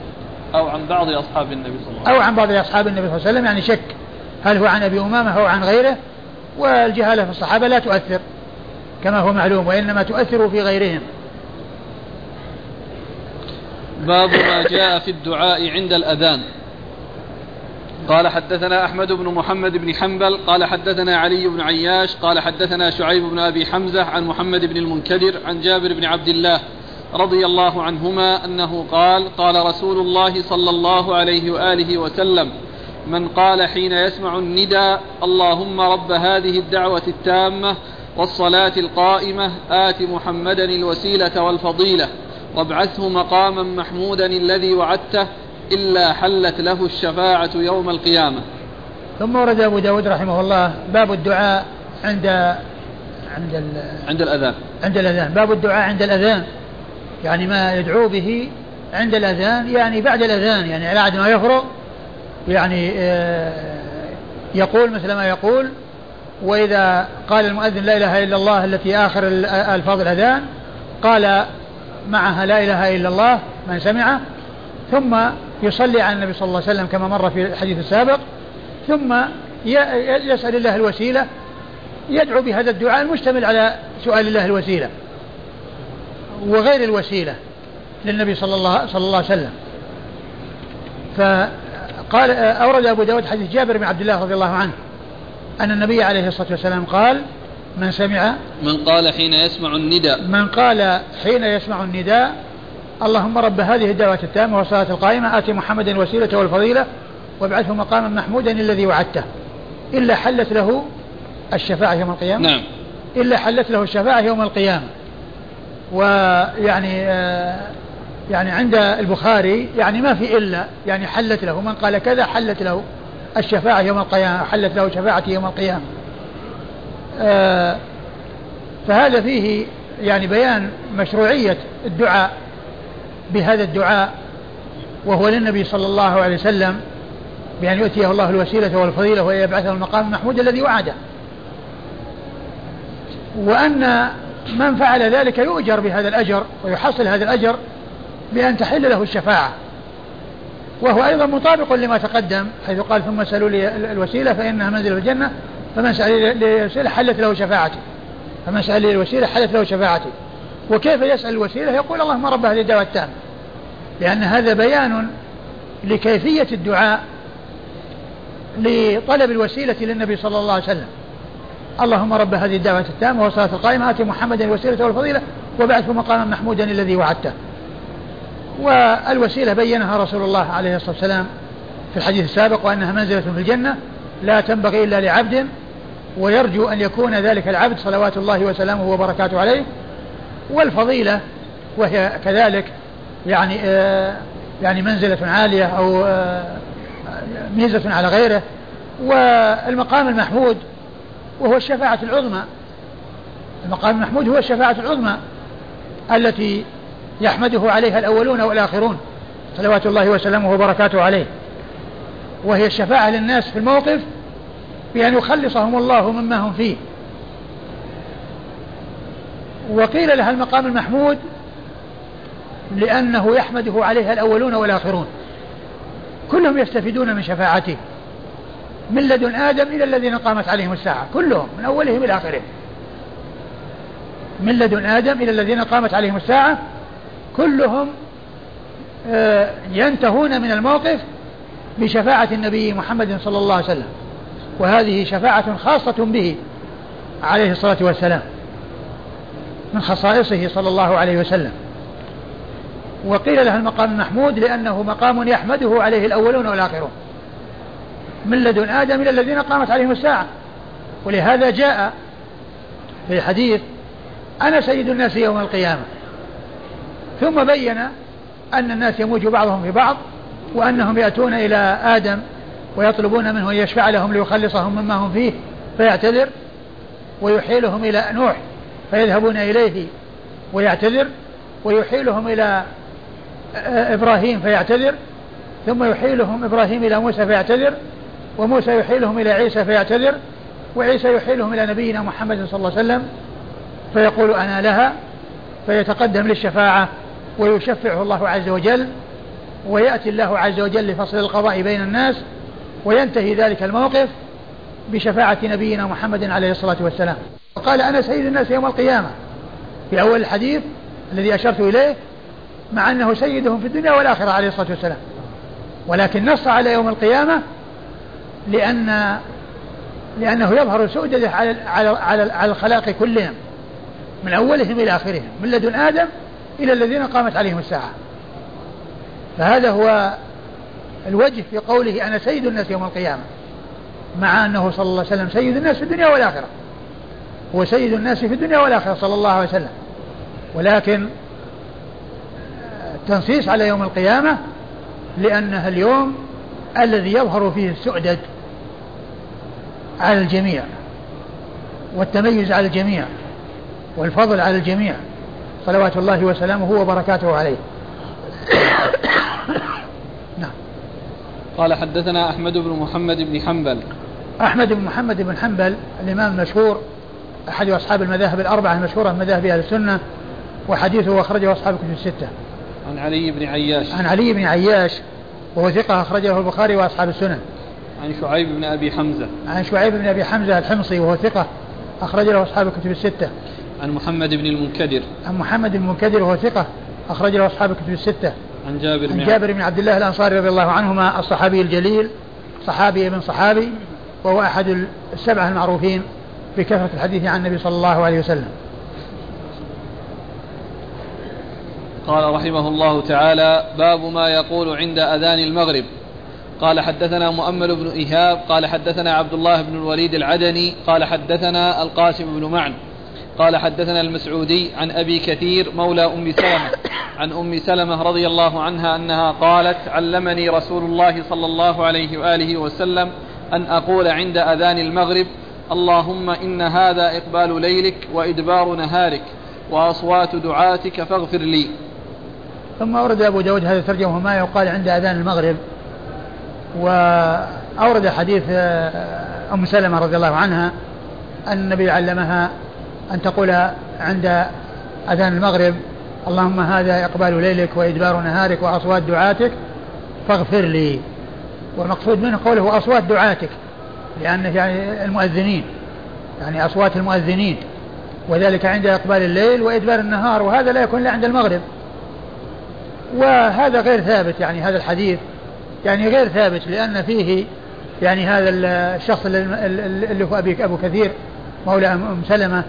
أو عن بعض أصحاب النبي صلى الله عليه وسلم. أو عن بعض أصحاب النبي صلى الله عليه وسلم يعني شك. هل هو عن أبي أمامة؟ أو عن غيره. والجهالة في الصحابة لا تؤثر كما هو معلوم وإنما تؤثر في غيرهم. باب ما جاء في الدعاء عند الأذان. قال حدثنا أحمد بن محمد بن حنبل قال حدثنا علي بن عياش قال حدثنا شعيب بن أبي حمزة عن محمد بن المنكدر عن جابر بن عبد الله رضي الله عنهما أنه قال قال رسول الله صلى الله عليه وآله وسلم من قال حين يسمع الندى اللهم رب هذه الدعوة التامة والصلاة القائمة آت محمدا الوسيلة والفضيلة وابعثه مقاما محمودا الذي وعدته إلا حلت له الشفاعة يوم القيامة. ثم ورد أبو داود رحمه الله باب الدعاء عند عند عند الأذان. عند الأذان. باب الدعاء عند الأذان. يعني ما يدعو به عند الأذان يعني بعد الأذان يعني بعد ما يفرغ يعني آه، يقول مثل ما يقول وإذا قال المؤذن لا إله إلا الله التي آخر ألفاظ الأذان قال معها لا إله إلا الله من سمعه ثم يصلي على النبي صلى الله عليه وسلم كما مر في الحديث السابق ثم يسأل الله الوسيلة يدعو بهذا الدعاء المشتمل على سؤال الله الوسيلة وغير الوسيلة للنبي صلى الله صلى الله عليه وسلم. فقال أورد أبو داود حديث جابر بن عبد الله رضي الله عنه أن النبي عليه الصلاة والسلام قال من سمع؟ من قال حين يسمع النداء. من قال حين يسمع النداء اللهم رب هذه الدعوة التامة والصلاة القائمة آتي محمدا الوسيلة والفضيلة وابعثه مقاما محمودا الذي وعدته. إلا حلت له الشفاعة يوم القيامة. نعم. إلا حلت له الشفاعة يوم القيامة. ويعني آه يعني عند البخاري يعني ما في إلا يعني حلت له من قال كذا حلت له الشفاعة يوم القيامة حلت له شفاعة يوم القيامة. آه فهذا فيه يعني بيان مشروعية الدعاء بهذا الدعاء وهو للنبي صلى الله عليه وسلم بأن يؤتيه الله الوسيلة والفضيلة ويبعثه المقام المحمود الذي وعده. وأن من فعل ذلك يؤجر بهذا الأجر ويحصل هذا الأجر بأن تحل له الشفاعة. وهو أيضا مطابق لما تقدم حيث قال ثم سألوا لي الوسيلة فإنها منزل الجنة فمن سأل لي الوسيلة حلت له شفاعتي. فمن سأل لي الوسيلة حلت له شفاعتي. وكيف يسأل الوسيلة؟ يقول اللهم رب هذه الدعوة التامة. لأن هذا بيان لكيفية الدعاء لطلب الوسيلة للنبي صلى الله عليه وسلم. اللهم رب هذه الدعوة التامة والصلاة القائمة آتي محمدا الوسيلة والفضيلة وبعثه مقاما محمودا الذي وعدته. والوسيلة بينها رسول الله عليه الصلاة والسلام في الحديث السابق وأنها منزلة في الجنة لا تنبغي إلا لعبد ويرجو أن يكون ذلك العبد صلوات الله وسلامه وبركاته عليه. والفضيلة وهي كذلك يعني آه يعني منزلة عالية أو آه ميزة على غيره. والمقام المحمود وهو الشفاعة العظمى. المقام المحمود هو الشفاعة العظمى التي يحمده عليها الأولون والآخرون. صلوات الله وسلامه وبركاته عليه. وهي الشفاعة للناس في الموقف بأن يخلصهم الله مما هم فيه. وقيل لها المقام المحمود لأنه يحمده عليها الأولون والآخرون. كلهم يستفيدون من شفاعته. من لدن آدم إلى الذين قامت عليهم الساعة. كلهم من أولهم إلى آخرهم. من لدن آدم إلى الذين قامت عليهم الساعة كلهم آه، ينتهون من الموقف بشفاعة النبي محمد صلى الله عليه وسلم. وهذه شفاعة خاصة به عليه الصلاة والسلام من خصائصه صلى الله عليه وسلم. وقيل له المقام المحمود لأنه مقام يحمده عليه الأولون والآخرون. من لدن آدم إلى الذين قامت عليهم الساعة. ولهذا جاء في الحديث أنا سيد الناس يوم القيامة. ثم بين أن الناس يموج بعضهم في بعض وأنهم يأتون إلى آدم ويطلبون منه أن يشفع لهم ليخلصهم مما هم فيه فيعتذر ويحيلهم إلى نوح فيذهبون إليه ويعتذر ويحيلهم إلى إبراهيم فيعتذر ثم يحيلهم إبراهيم إلى موسى فيعتذر وموسى يحيلهم إلى عيسى فيعتذر وعيسى يحيلهم إلى نبينا محمد صلى الله عليه وسلم فيقول أنا لها فيتقدم للشفاعة. ويشفعه الله عز وجل ويأتي الله عز وجل لفصل القضاء بين الناس وينتهي ذلك الموقف بشفاعة نبينا محمد عليه الصلاة والسلام. وقال أنا سيد الناس يوم القيامة في أول الحديث الذي أشرت إليه مع أنه سيدهم في الدنيا والآخرة عليه الصلاة والسلام. ولكن نص على يوم القيامة لأن لأنه يظهر سؤدده على على على, الخلاق كلهم من أولهم إلى آخرهم. من لدن آدم إلى الذين قامت عليهم الساعة. فهذا هو الوجه في قوله أنا سيد الناس يوم القيامة مع أنه صلى الله عليه وسلم سيد الناس في الدنيا والآخرة. هو سيد الناس في الدنيا والآخرة صلى الله عليه وسلم. ولكن التنصيص على يوم القيامة لأنها اليوم الذي يظهر فيه السؤدد على الجميع والتميز على الجميع والفضل على الجميع. صلوات الله وسلامه وبركاته عليه نعم قال حدثنا أحمد بن محمد بن حنبل أحمد بن محمد بن حنبل الإمام المشهور أحد أصحاب المذاهب الأربعة المشهورة من مذاهب أهل السنة وحديثه أخرجه أصحاب الكتب الستة. عن علي بن عياش. عن علي بن عياش وهو ثقة أخرجه البخاري وأصحاب السنن. عن شعيب بن أبي حمزة. عن شعيب بن أبي حمزة الحمصي وهو ثقة أخرج له أصحاب الكتب الستة. عن محمد بن المنكدر. عن محمد بن المنكدر وهو ثقة أخرج له أصحاب الكتب الستة. عن جابر عن جابر بن عبد الله الأنصاري رضي الله عنهما الصحابي الجليل صحابي ابن صحابي وهو أحد السبعة المعروفين بكثرة الحديث عن النبي صلى الله عليه وسلم قال رحمه الله تعالى باب ما يقول عند أذان المغرب قال حدثنا مؤمل بن إيهاب قال حدثنا عبد الله بن الوليد العدني قال حدثنا القاسم بن معن قال حدثنا المسعودي عن أبي كثير مولى أم سلمة عن أم سلمة رضي الله عنها أنها قالت علمني رسول الله صلى الله عليه وآله وسلم أن أقول عند أذان المغرب اللهم إن هذا إقبال ليلك وإدبار نهارك وأصوات دعاتك فاغفر لي. ثم أورد أبو داود هذا الترجمة ما يقال عند أذان المغرب. وأورد حديث آه، أم سلمة رضي الله عنها أن النبي علمها أن تقول عند أذان المغرب اللهم هذا إقبال ليلك وإدبار نهارك وأصوات دعاتك فاغفر لي. والمقصود منه قوله أصوات دعاتك لأن يعني المؤذنين يعني أصوات المؤذنين. وذلك عند إقبال الليل وإدبار النهار وهذا لا يكون إلا عند المغرب. وهذا غير ثابت يعني هذا الحديث يعني غير ثابت لأن فيه يعني هذا الشخص اللي هو أبي أبو كثير مولى أم سلمة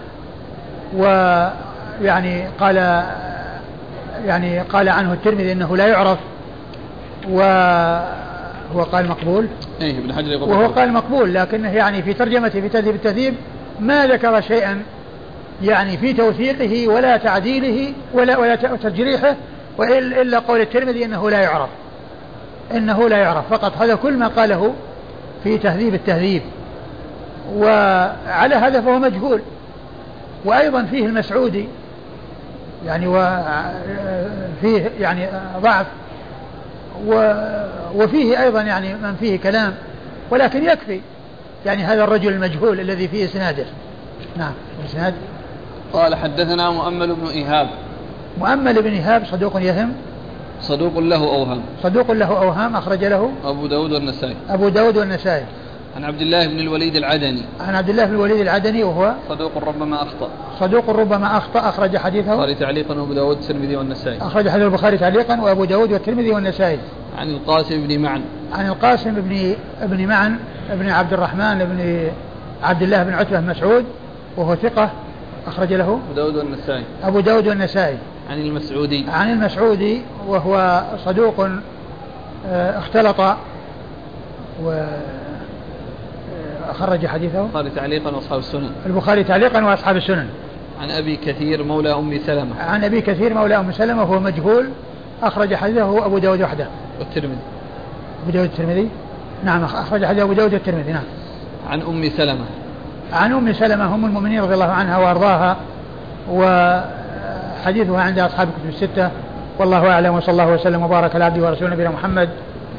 ويعني قال يعني قال عنه الترمذي إنه لا يعرف وهو قال مقبول. إيه ابن حجر وهو قال مقبول لكنه يعني في ترجمته في تهذيب التهذيب ما ذكر شيئا يعني في توثيقه ولا تعديله ولا ولا تجريحه إلا قول الترمذي إنه لا يعرف إنه لا يعرف. فقط هذا كل ما قاله في تهذيب التهذيب. وعلى هذا فهو مجهول. وأيضا فيه المسعودي يعني وفيه يعني ضعف وفيه أيضا يعني من فيه كلام ولكن يكفي يعني هذا الرجل المجهول الذي فيه إسناده. نعم إسناد. قال حدثنا مؤمل بن إيهاب. مؤمل بن إيهاب صدوق يهم؟ صدوق له أوهام صدوق له أوهام أخرج له. أبو داود والنسائي. أبو داود والنسائي. عن عبد الله بن الوليد العدني. عن عبد الله بن الوليد العدني وهو صدوق ربما أخطأ. صدوق ربما أخطأ. أخرج حديثه. البخاري تعليقا وأبو داود والترمذي والنسائي. أخرج حديث البخاري تعليقا وأبو داود والترمذي والنسائي. عن القاسم بن معن. عن القاسم بن ابن معن ابن عبد الرحمن بن عبد الله بن عتبة مسعود وهو ثقة. أخرج له. أبو داود والنسائي. أبو داود والنسائي. عن المسعودي. عن المسعودي وهو صدوق آه، اختلط و خرج حديثه؟ البخاري تعليقا وأصحاب السنن. البخاري تعليقا وأصحاب السنن. عن أبي كثير مولى أم سلمة. عن أبي كثير مولى أم سلمة وهو مجهول أخرج حديثه أبو داود وحده. والترمذي. أبو داود الترمذي؟ نعم أخرج حديث أبو داود الترمذي نعم. عن أم سلمة. عن أم سلمة أم المؤمنين رضي الله عنها وأرضاها وحديثها عند أصحاب الكتب الستة. والله أعلم وصلى الله وسلم وبارك على عبده ورسوله نبينا محمد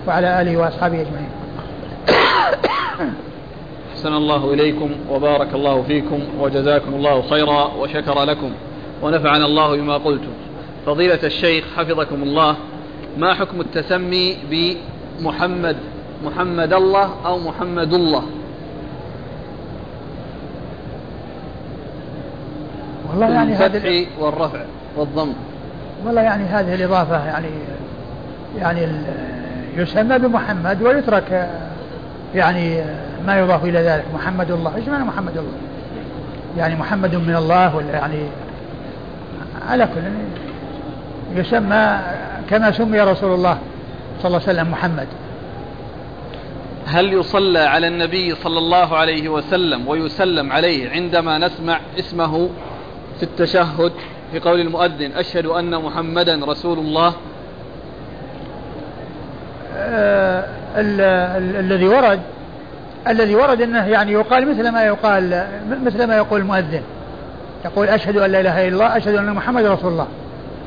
وعلى آله وأصحابه أجمعين. أحسن الله إليكم وبارك الله فيكم وجزاكم الله خيرا وشكر لكم ونفعنا الله بما قلتم. فضيلة الشيخ حفظكم الله ما حكم التسمي بمحمد محمد الله أو محمد الله؟ والله يعني هذا والرفع والضم. والله يعني هذه الإضافة يعني يعني يسمى بمحمد ويترك يعني ما يضاف إلى ذلك. محمد الله. إيش معنى محمد الله؟ يعني محمد من الله ولا يعني على كل يسمى كما سمي رسول الله صلى الله عليه وسلم محمد. هل يصلى على النبي صلى الله عليه وسلم ويسلم عليه عندما نسمع اسمه في التشهد؟ في قول المؤذن أشهد أن محمدا رسول الله. آه الذي ورد الذي ورد أنه يعني يقال مثل ما يقال مثل ما يقول المؤذن. يقول أشهد أن لا إله إلا الله أشهد أن محمد رسول الله.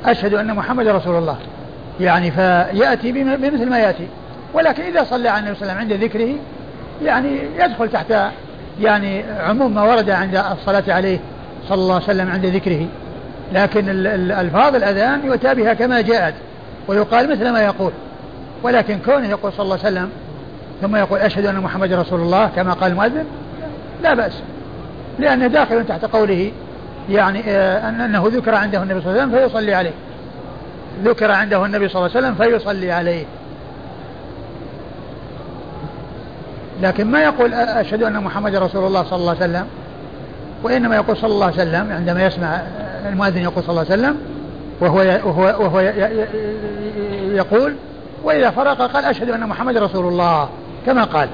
أشهد أن محمد رسول الله. يعني فيأتي بمثل ما يأتي. ولكن إذا صلى على النبي صلى الله عليه وسلم عند ذكره يعني يدخل تحت يعني عموم ما ورد عند الصلاة عليه صلى الله عليه وسلم عند ذكره. لكن الفاظ الأذان يؤتى بها كما جاءت. ويقال مثل ما يقول. ولكن كونه يقول صلى الله عليه وسلم ثم يقول أشهد أن محمد رسول الله كما قال المؤذن؟ لا بأس. لأنه داخل تحت قوله يعني آه أنه ذكر عنده النبي صلى الله عليه وسلم فيصلي عليه. ذكر عنده النبي صلى الله عليه وسلم فيصلي عليه. لكن ما يقول أشهد أن محمد رسول الله صلى الله عليه وسلم؟ وإنما يقول صلى الله عليه وسلم عندما يسمع المؤذن يقول صلى الله عليه وسلم وهو وهو وهو يقول وإذا فرق قال أشهد أن محمد رسول الله. كما قال.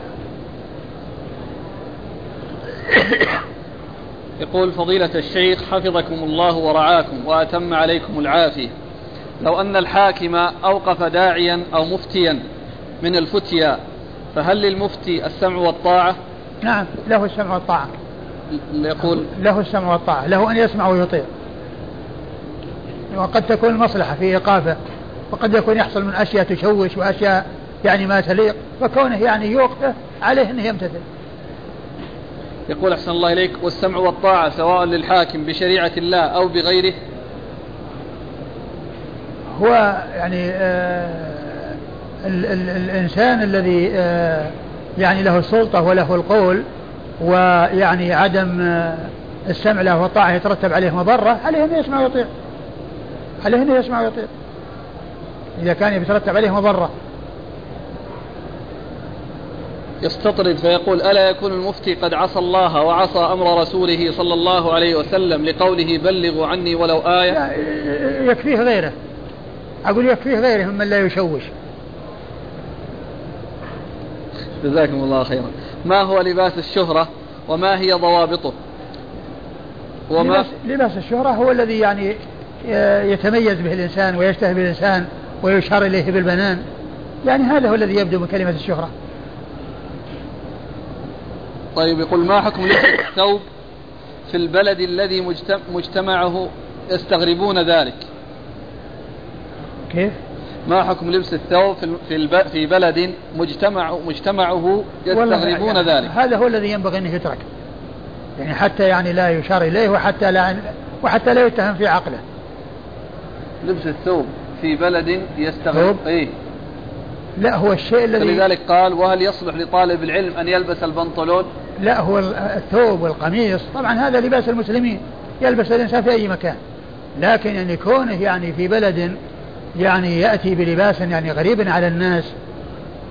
يقول فضيلة الشيخ حفظكم الله ورعاكم وأتم عليكم العافية. لو أن الحاكم أوقف داعيا أو مفتيا من الفتيا فهل للمفتي السمع والطاعة؟ نعم له السمع والطاعة. يقول له السمع والطاعة له أن يسمع ويطيع. وقد تكون المصلحة في إيقافه وقد يكون يحصل من أشياء تشوش وأشياء يعني ما تليق فكونه يعني يوقفه عليه أنه يمتثل. يقول أحسن الله إليك والسمع والطاعة سواء للحاكم بشريعة الله أو بغيره. هو يعني آه ال ال الإنسان الذي آه يعني له السلطة وله القول ويعني عدم آه السمع له والطاعة يترتب عليه مضرة عليه أن يسمع ويطيع. عليه أن يسمع ويطيع. إذا كان يترتب عليه مضرة. يستطرد فيقول ألا يكون المفتي قد عصى الله وعصى أمر رسوله صلى الله عليه وسلم لقوله بلغوا عني ولو آية؟ يكفيه غيره. أقول يكفيه غيره ممن لا يشوش. جزاكم الله خيرا. ما هو لباس الشهرة وما هي ضوابطه؟ وما لباس, لباس الشهرة هو الذي يعني يتميز به الإنسان ويشتهي به الإنسان ويشار إليه بالبنان. يعني هذا هو الذي يبدو من كلمة الشهرة. طيب يقول ما حكم لبس الثوب في البلد الذي مجتمعه يستغربون ذلك؟ كيف؟ ما حكم لبس الثوب في في بلد مجتمع مجتمعه يستغربون يعني ذلك؟ هذا هو الذي ينبغي أن يترك. يعني حتى يعني لا يشار إليه وحتى لا وحتى لا يتهم في عقله. لبس الثوب في بلد يستغرب إيه. لا هو الشيء الذي لذلك قال وهل يصلح لطالب العلم أن يلبس البنطلون؟ لا هو الثوب والقميص. طبعا هذا لباس المسلمين يلبس الإنسان في أي مكان. لكن يعني كونه يعني في بلد يعني يأتي بلباس يعني غريب على الناس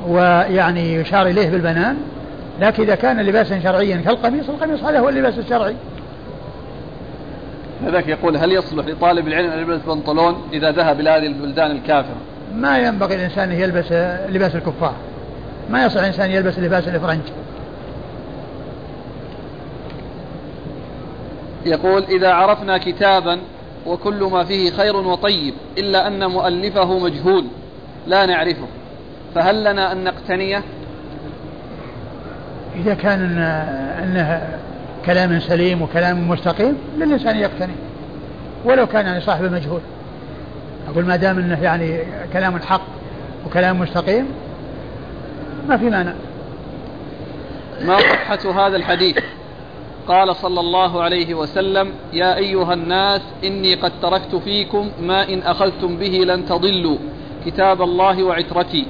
ويعني يشار إليه بالبنان لكن إذا كان لباسا شرعيا كالقميص القميص هذا هو اللباس الشرعي. لذلك يقول هل يصلح لطالب العلم أن يلبس بنطلون إذا ذهب إلى هذه البلدان الكافرة؟ ما ينبغي الإنسان أن يلبس لباس الكفار. ما يصلح الإنسان يلبس لباس الإفرنج يقول إذا عرفنا كتابا وكل ما فيه خير وطيب إلا أن مؤلفه مجهول لا نعرفه. فهل لنا أن نقتنيه؟ إذا كان أنه كلام سليم وكلام مستقيم للإنسان يقتني. ولو كان يعني صاحب مجهول. أقول ما دام أنه يعني كلام حق وكلام مستقيم ما في مانع. ما صحة هذا الحديث؟ قال صلى الله عليه وسلم يا أيها الناس إني قد تركت فيكم ما إن أخذتم به لن تضلوا كتاب الله وعترتي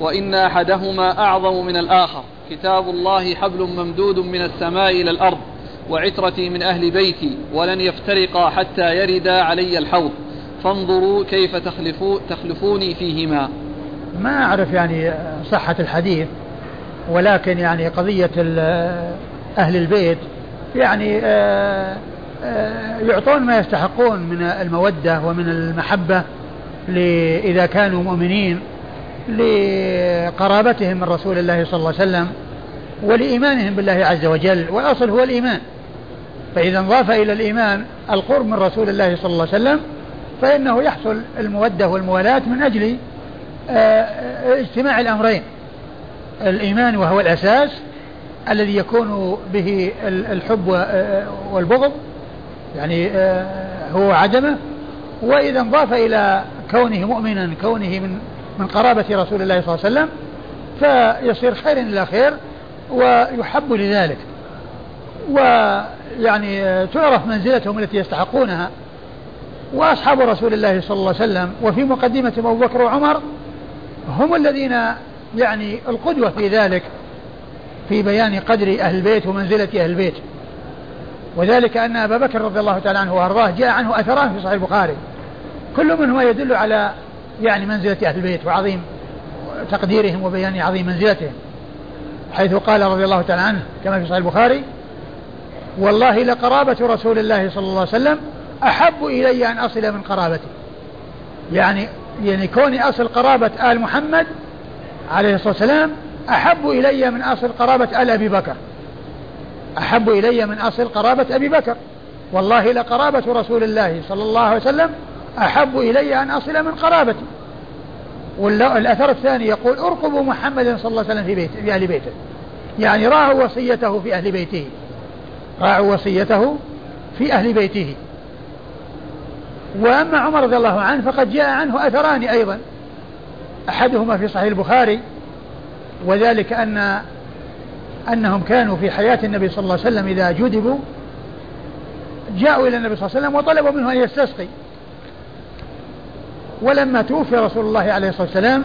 وإن أحدهما أعظم من الآخر كتاب الله حبل ممدود من السماء إلى الأرض وعترتي من أهل بيتي ولن يفترقا حتى يردا علي الحوض. فانظروا كيف تخلفو تخلفوني فيهما. ما أعرف يعني صحة الحديث ولكن يعني قضية أهل البيت يعني آه، آه، يعطون ما يستحقون من المودة ومن المحبة إذا كانوا مؤمنين لقرابتهم من رسول الله صلى الله عليه وسلم ولإيمانهم بالله عز وجل. والأصل هو الإيمان. فإذا انضاف إلى الإيمان القرب من رسول الله صلى الله عليه وسلم فإنه يحصل المودة والموالاة من أجل آه، اجتماع الأمرين الإيمان وهو الأساس الذي يكون به الحب آه، والبغض يعني آه، هو عدمه. وإذا انضاف إلى كونه مؤمنا كونه من من قرابة رسول الله صلى الله عليه وسلم فيصير خير إلى خير ويحب لذلك. ويعني تعرف منزلتهم التي يستحقونها. وأصحاب رسول الله صلى الله عليه وسلم وفي مقدمة أبو بكر وعمر هم الذين يعني القدوة في ذلك في بيان قدر أهل البيت ومنزلة أهل البيت. وذلك أن أبا بكر رضي الله تعالى عنه وأرضاه جاء عنه أثران في صحيح البخاري. كل منهما يدل على يعني منزلة أهل البيت وعظيم تقديرهم وبيان عظيم منزلتهم. حيث قال رضي الله تعالى عنه كما في صحيح البخاري والله لقرابة رسول الله صلى الله عليه وسلم أحب إلي أن أصل من قرابتي يعني يعني كوني أصل قرابة آل محمد عليه الصلاة والسلام أحب إلي من أصل قرابة آل أبي بكر. أحب إلي من أصل قرابة أبي بكر. والله لقرابة رسول الله صلى الله عليه وسلم أحب إلي أن أصل من قرابتي. والأثر الثاني يقول ارقبوا محمدا صلى الله عليه وسلم في, بيت في أهل بيته. يعني راعوا وصيته في أهل بيته. راعوا وصيته في أهل بيته. وأما عمر رضي الله عنه فقد جاء عنه أثران أيضا. أحدهما في صحيح البخاري وذلك أن أنهم كانوا في حياة النبي صلى الله عليه وسلم إذا جذبوا جاءوا إلى النبي صلى الله عليه وسلم وطلبوا منه أن يستسقي. ولما توفي رسول الله عليه الصلاة والسلام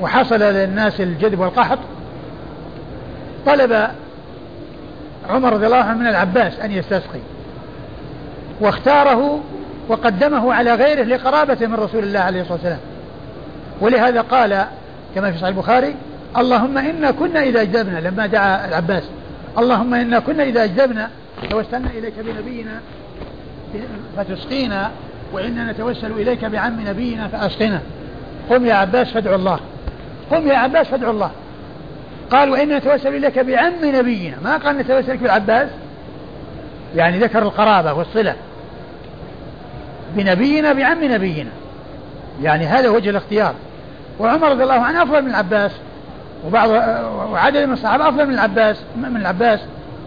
وحصل للناس الجذب والقحط طلب عمر رضي الله عنه من العباس أن يستسقي. واختاره وقدمه على غيره لقرابته من رسول الله عليه الصلاة والسلام. ولهذا قال كما في صحيح البخاري اللهم إنا كنا إذا أجدبنا لما دعا العباس اللهم إنا كنا إذا أجدبنا توسلنا إليك بنبينا فتسقينا وإنا نتوسل إليك بعم نبينا فأسقنا. قم يا عباس فادعو الله. قم يا عباس فادعو الله. قال وإنا نتوسل إليك بعم نبينا. ما قال نتوسل إليك بالعباس؟ يعني ذكر القرابة والصلة. بنبينا بعم نبينا. يعني هذا وجه الاختيار. وعمر رضي الله عنه أفضل من العباس وبعض وعدد من الصحابة أفضل من العباس من العباس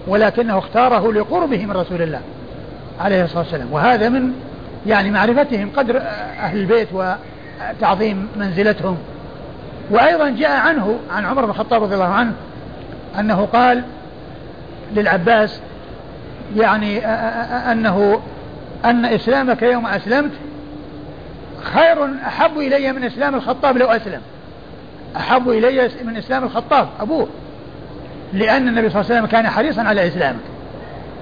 ولكنه اختاره لقربه من رسول الله عليه الصلاة والسلام. وهذا من يعني معرفتهم قدر أهل البيت وتعظيم منزلتهم. وأيضا جاء عنه عن عمر بن الخطاب رضي الله عنه أنه قال للعباس يعني أنه أن إسلامك يوم أسلمت خير أحب إلي من إسلام الخطاب لو أسلم. أحب إلي من إسلام الخطاب أبوه لأن النبي صلى الله عليه وسلم كان حريصا على إسلامك.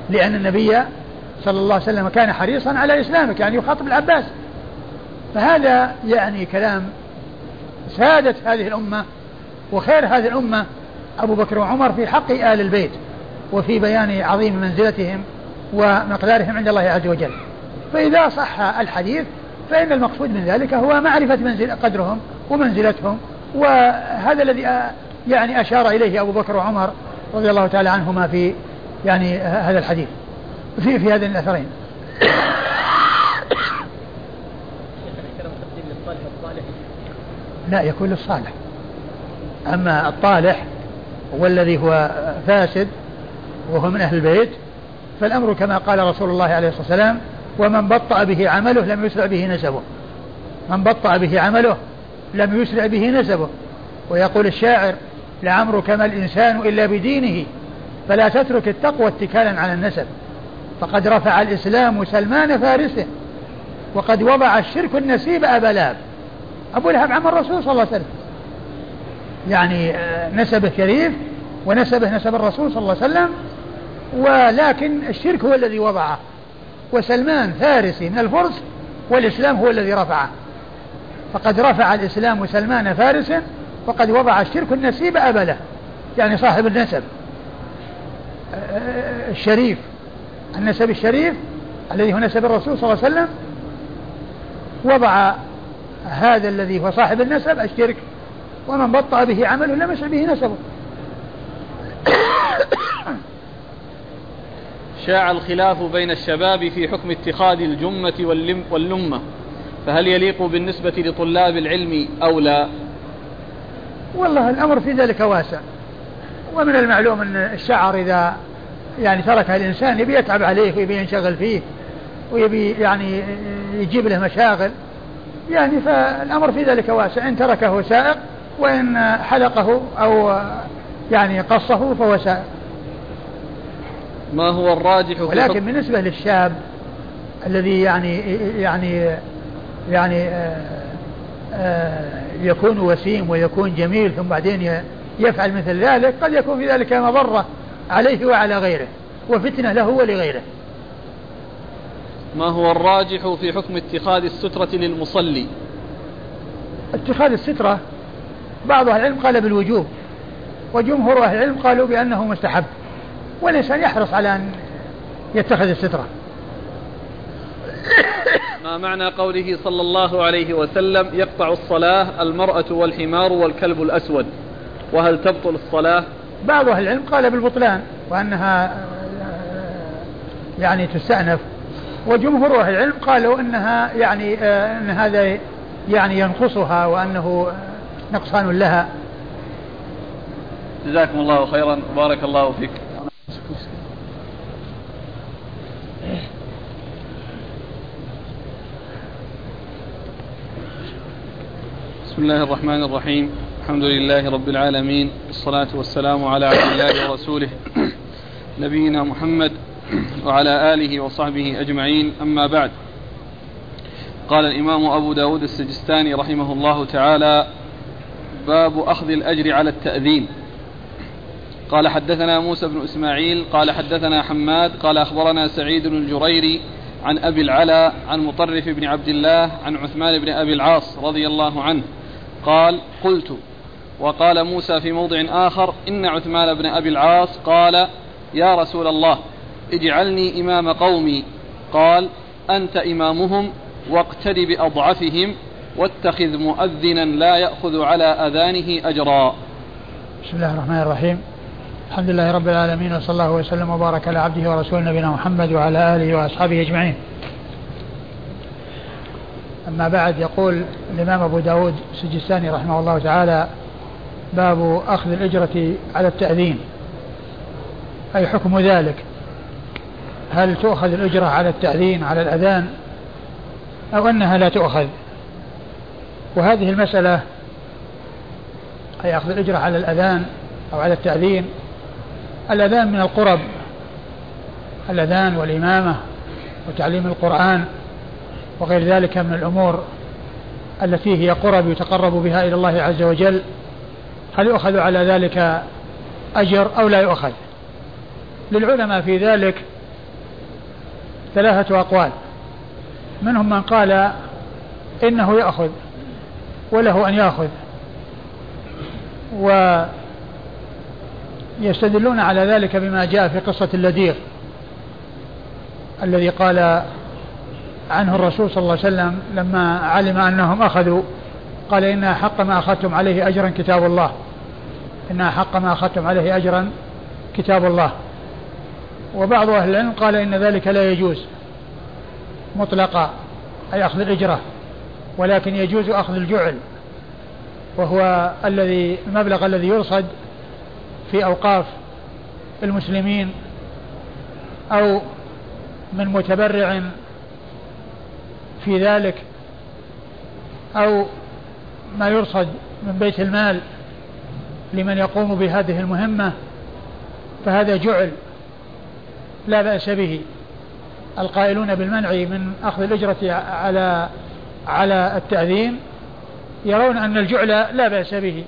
لأن النبي صلى الله عليه وسلم كان حريصا على إسلامك يعني يخاطب العباس. فهذا يعني كلام سادة هذه الأمة وخير هذه الأمة. أبو بكر وعمر في حق آل البيت وفي بيان عظيم منزلتهم. ومقدارهم عند الله عز وجل. فإذا صح الحديث فإن المقصود من ذلك هو معرفة منزل قدرهم ومنزلتهم. وهذا الذي يعني أشار إليه أبو بكر وعمر رضي الله تعالى عنهما في يعني هذا الحديث. في في هذين الأثرين. لا يكون للصالح. أما الطالح والذي هو فاسد وهو من أهل البيت فالأمر كما قال رسول الله عليه الصلاة والسلام ومن بطأ به عمله لم يسرع به نسبه. من بطأ به عمله لم يسرع به نسبه. ويقول الشاعر لعمرك ما الإنسان إلا بدينه فلا تترك التقوى اتكالا على النسب. فقد رفع الإسلام سلمان فارسه وقد وضع الشرك النسيب أبا لهب. أبو لهب عم الرسول صلى الله عليه وسلم. يعني آه، نسبه شريف ونسبه نسب الرسول صلى الله عليه وسلم ولكن الشرك هو الذي وضعه. وسلمان فارسي من الفرس والإسلام هو الذي رفعه. فقد رفع الإسلام سلمان فارسا وقد وضع الشرك النسيب أبله يعني صاحب النسب. الشريف النسب الشريف الذي هو نسب الرسول صلى الله عليه وسلم وضع هذا الذي هو صاحب النسب الشرك ومن بطأ به عمله لم يسع به نسبه. شاع الخلاف بين الشباب في حكم اتخاذ الجمة واللمة فهل يليق بالنسبة لطلاب العلم أو لا؟ والله الأمر في ذلك واسع. ومن المعلوم أن الشعر إذا يعني تركها الإنسان يبي يتعب عليه ويبي ينشغل فيه ويبي يعني يجيب له مشاغل. يعني فالأمر في ذلك واسع. إن تركه سائق وإن حلقه أو يعني قصه فهو سائق. ما هو الراجح ولكن بالنسبة للشاب الذي يعني يعني يعني آه، آه، يكون وسيم ويكون جميل ثم بعدين يفعل مثل ذلك قد يكون في ذلك مضرة عليه وعلى غيره وفتنة له ولغيره. ما هو الراجح في حكم اتخاذ السترة للمصلي؟ اتخاذ السترة بعض أهل العلم قال بالوجوب وجمهور أهل العلم قالوا بأنه مستحب. والإنسان يحرص على أن يتخذ السترة. ما معنى قوله صلى الله عليه وسلم يقطع الصلاة المرأة والحمار والكلب الأسود؟ وهل تبطل الصلاة؟ بعض أهل العلم قال بالبطلان وأنها يعني تستأنف. وجمهور أهل العلم قالوا أنها يعني أن هذا يعني ينقصها وأنه نقصان لها. جزاكم الله خيرا. وبارك الله فيك. بسم الله الرحمن الرحيم. الحمد لله رب العالمين. والصلاة والسلام على عبد الله ورسوله نبينا محمد وعلى آله وصحبه أجمعين. أما بعد قال الإمام أبو داود السجستاني رحمه الله تعالى باب أخذ الأجر على التأذين. قال حدثنا موسى بن إسماعيل قال حدثنا حماد قال أخبرنا سعيد بن الجريري عن أبي العلا عن مطرف بن عبد الله عن عثمان بن أبي العاص رضي الله عنه قال قلت وقال موسى في موضع آخر إن عثمان بن أبي العاص قال يا رسول الله اجعلني إمام قومي. قال أنت إمامهم واقتد بأضعفهم واتخذ مؤذنا لا يأخذ على أذانه أجرا. بسم الله الرحمن الرحيم. الحمد لله رب العالمين وصلى الله وسلم وبارك على عبده ورسوله نبينا محمد وعلى آله وأصحابه أجمعين. أما بعد يقول الإمام أبو داود السجستاني رحمه الله تعالى باب أخذ الأجرة على التأذين. أي حكم ذلك؟ هل تؤخذ الأجرة على التأذين على الأذان؟ أو أنها لا تؤخذ؟ وهذه المسألة أي أخذ الأجرة على الأذان أو على التأذين الأذان من القرب. الأذان والإمامة وتعليم القرآن وغير ذلك من الأمور التي هي قرب يتقرب بها إلى الله عز وجل هل يؤخذ على ذلك أجر أو لا يؤخذ؟ للعلماء في ذلك ثلاثة أقوال. منهم من قال إنه يأخذ وله أن يأخذ ويستدلون على ذلك بما جاء في قصة اللديغ الذي قال عنه الرسول صلى الله عليه وسلم لما علم أنهم أخذوا قال إن حق ما أخذتم عليه أجرا كتاب الله. إن حق ما أخذتم عليه أجرا كتاب الله. وبعض أهل العلم قال إن ذلك لا يجوز مطلقا أي أخذ الإجرة ولكن يجوز أخذ الجعل وهو الذي المبلغ الذي يرصد في أوقاف المسلمين أو من متبرع في ذلك أو ما يرصد من بيت المال لمن يقوم بهذه المهمة فهذا جعل لا بأس به. القائلون بالمنع من أخذ الأجرة على على التأذين يرون أن الجعل لا بأس به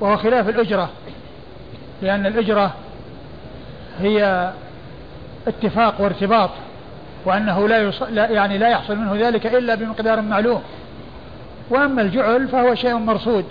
وهو خلاف الأجرة. لأن الأجرة هي اتفاق وارتباط وأنه لا, يص... لا يعني لا يحصل منه ذلك إلا بمقدار معلوم. وأما الجعل فهو شيء مرصود.